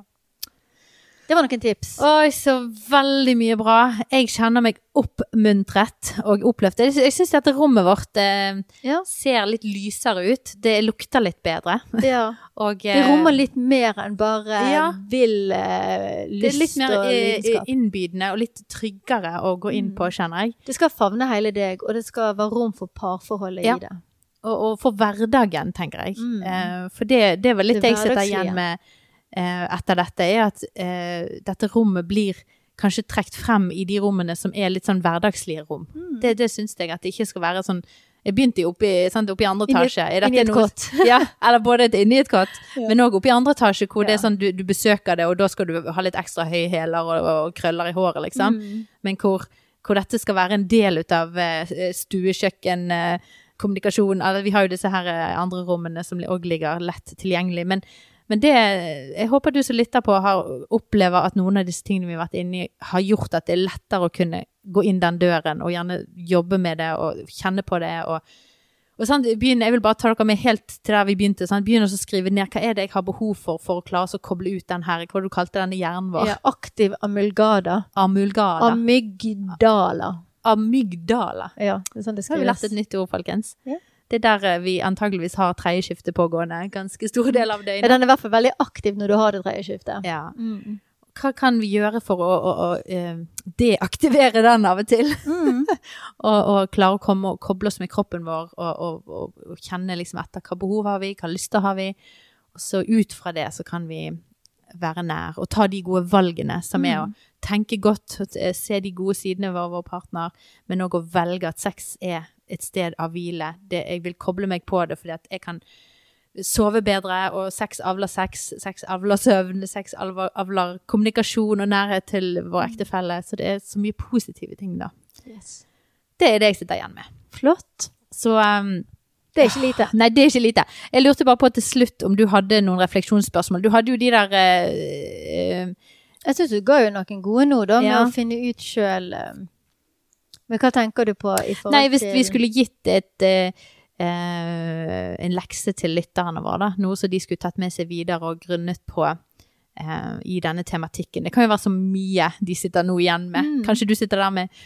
Det var noen tips. Oi, så veldig mye bra. Jeg kjenner meg oppmuntret og oppløftet. Jeg, syns dette rommet vårt eh, Ja. ser litt lysere ut. Det lukter litt bedre. ja. Og, Det eh, rommer litt mer enn bare Ja. vill eh, det er lyst litt mer eh, lidenskap. innbydende og litt tryggere å gå inn Mm. på, kjenner jeg. Det skal favne hele deg, og det skal være rom for parforholdet i det. og, og for hverdagen, tenker jeg. Mm. Eh, for det, det var litt Det jeg sitter igjen med eh, etter dette, er at eh, dette rommet blir kanskje trukket frem i de rommene som er litt sånn hverdagslige rom. Mm. Det, det syns jeg at det ikke skal være sånn Jeg begynte jo oppe i, andre Inni etasje. Dette inni et noe- kott. ja, eller både inni et kott, Ja. men òg oppe i andre etasje, hvor det er sånn du, du besøker det, og da skal du ha litt ekstra høye hæler og, og krøller i håret, liksom. Mm. Men hvor, hvor dette skal være en del ut av eh, stuekjøkken, eh, kommunikasjon Vi har jo disse her eh, andre rommene som òg ligger lett tilgjengelig. Men, men det Jeg håper du som lytter på, har, opplever at noen av disse tingene vi har vært inne i, har gjort at det er lettere å kunne gå inn den døren og gjerne jobbe med det og kjenne på det. og og sånn, begynne, Jeg vil bare ta dere med helt til der vi begynte. Sånn, Begynn å skrive ned hva er det jeg har behov for for å klare å koble ut den her, hva du kalte denne hjernen vår? Ja, aktiv amulgada. Amulgada. Amygdala. Amygdala. Ja, det er sånn det Så har vi lært et nytt ord, folkens. Ja. Det er der eh, vi antageligvis har tredjeskifte pågående ganske stor del av Ja, døgnet. den er i hvert fall veldig aktiv når du har det tredje skiftet. Ja. Mm. Hva kan vi gjøre for å, å, å eh, deaktivere den av og til? Mm. og, og klare å komme og koble oss med kroppen vår og, og, og, og kjenne liksom etter hva behov har vi, hva lyster har vi. Og så ut fra det så kan vi være nær og ta de gode valgene som er å Mm. tenke godt, eh, se de gode sidene ved vår partner, men òg å velge at sex er et sted av hvile. Det, jeg vil koble meg på det fordi at jeg kan sove bedre, og sex avler sex, sex avler søvn, sex avler, kommunikasjon og nærhet til vår ektefelle. Så det er så mye positive ting, da. Yes. Det er det jeg sitter igjen med. Flott. Så um, Det er ikke lite. Nei, det er ikke lite. Jeg lurte bare på til slutt om du hadde noen refleksjonsspørsmål. Du hadde jo de der uh, uh, Jeg syns du ga jo noen gode nå, da, med Ja. å finne ut sjøl Men hva tenker du på i forhold Nei, hvis til vi skulle gitt et eh, eh, en lekse til lytterne våre, da. Noe som de skulle tatt med seg videre og grunnet på eh, i denne tematikken. Det kan jo være så mye de sitter nå igjen med. Mm. Kanskje du sitter der med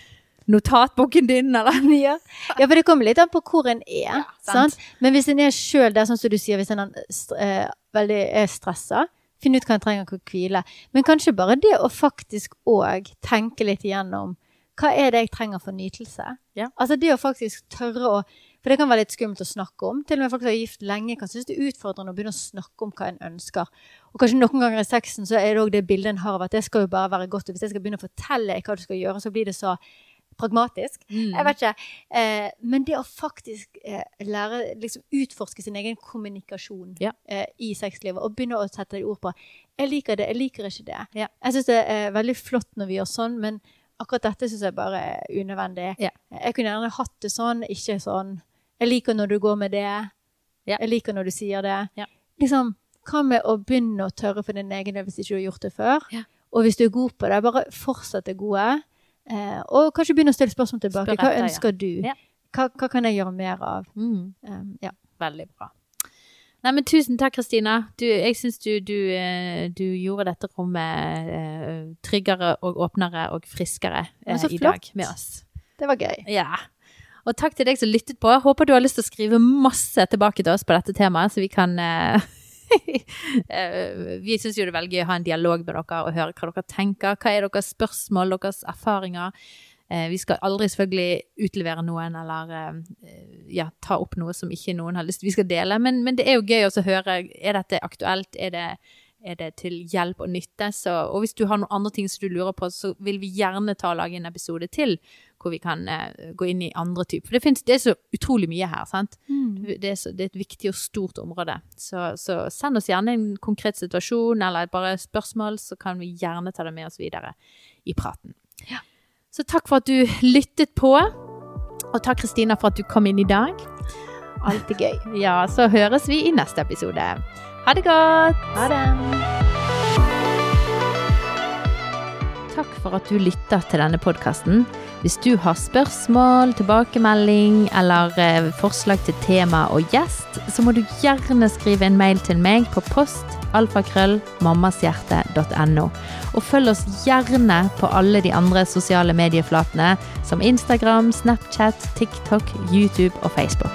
notatboken din, eller? ja. ja, for det kommer litt an på hvor en er. sant. sant? Men hvis en er sjøl der, sånn som du sier, hvis en er, eh, veldig er stressa, finn ut hva en trenger å hvile. Men kanskje bare det å faktisk òg tenke litt igjennom hva er det jeg trenger for nytelse? Ja. Altså det å faktisk tørre å For det kan være litt skummelt å snakke om. Til og med folk som er gift lenge, kan synes det er utfordrende å begynne å snakke om hva en ønsker. Og kanskje noen ganger i sexen så er det òg det bildet en har av at det skal jo bare være godt. Og hvis jeg skal begynne å fortelle hva du skal gjøre, så blir det så pragmatisk. Mm. Jeg vet ikke. Eh, men det å faktisk eh, lære, liksom utforske sin egen kommunikasjon Ja. eh, i sexlivet, og begynne å sette ord på Jeg liker det, jeg liker ikke det. Ja. Jeg syns det er veldig flott når vi gjør sånn, men akkurat dette syns jeg bare er unødvendig. Ja. Jeg kunne gjerne hatt det sånn, ikke sånn. Jeg liker når du går med det. Ja. Jeg liker når du sier det. Ja. Liksom, hva med å begynne å tørre for din egen del hvis ikke du har gjort det før? Og hvis du er god på det, bare fortsett det gode. Eh, og kanskje begynne å stille spørsmål tilbake. Spør Hva etter, ja. ønsker du? Hva, hva kan jeg gjøre mer av? Mm. Um, ja. Veldig bra. Nei, men tusen takk, Kristina. Jeg syns du, du, eh, du gjorde dette rommet eh, tryggere og åpnere og friskere eh, i dag med oss. Det var gøy. Ja. Og takk til deg som lyttet på. Håper du har lyst til å skrive masse tilbake til oss på dette temaet, så vi kan eh, eh, Vi syns jo det er veldig gøy å ha en dialog med dere og høre hva dere tenker. Hva er deres spørsmål, deres erfaringer? Eh, vi skal aldri selvfølgelig utlevere noen eller eh, ja, ta opp noe som ikke noen har lyst til vi skal dele, men, men det er jo gøy å høre. Er dette aktuelt? Er det, er det til hjelp og nytte? Så, og hvis du har noen andre ting som du lurer på, så vil vi gjerne ta og lage en episode til hvor vi kan eh, gå inn i andre typer. For det, finnes, det er så utrolig mye her, sant? Det er, så, det er et viktig og stort område. Så, så send oss gjerne en konkret situasjon eller bare spørsmål, så kan vi gjerne ta det med oss videre i praten. Ja. Så takk for at du lyttet på, og takk Kristina for at du kom inn i dag. Alltid gøy. Ja, så høres vi i neste episode. Ha det godt! Ha det. Takk for at du lytter til denne podkasten. Hvis du har spørsmål, tilbakemelding eller eh, forslag til tema og gjest, så må du gjerne skrive en mail til meg på post alfakrøll mammashjerte.no. Og følg oss gjerne på alle de andre sosiale medieflatene som Instagram, Snapchat, TikTok, YouTube og Facebook.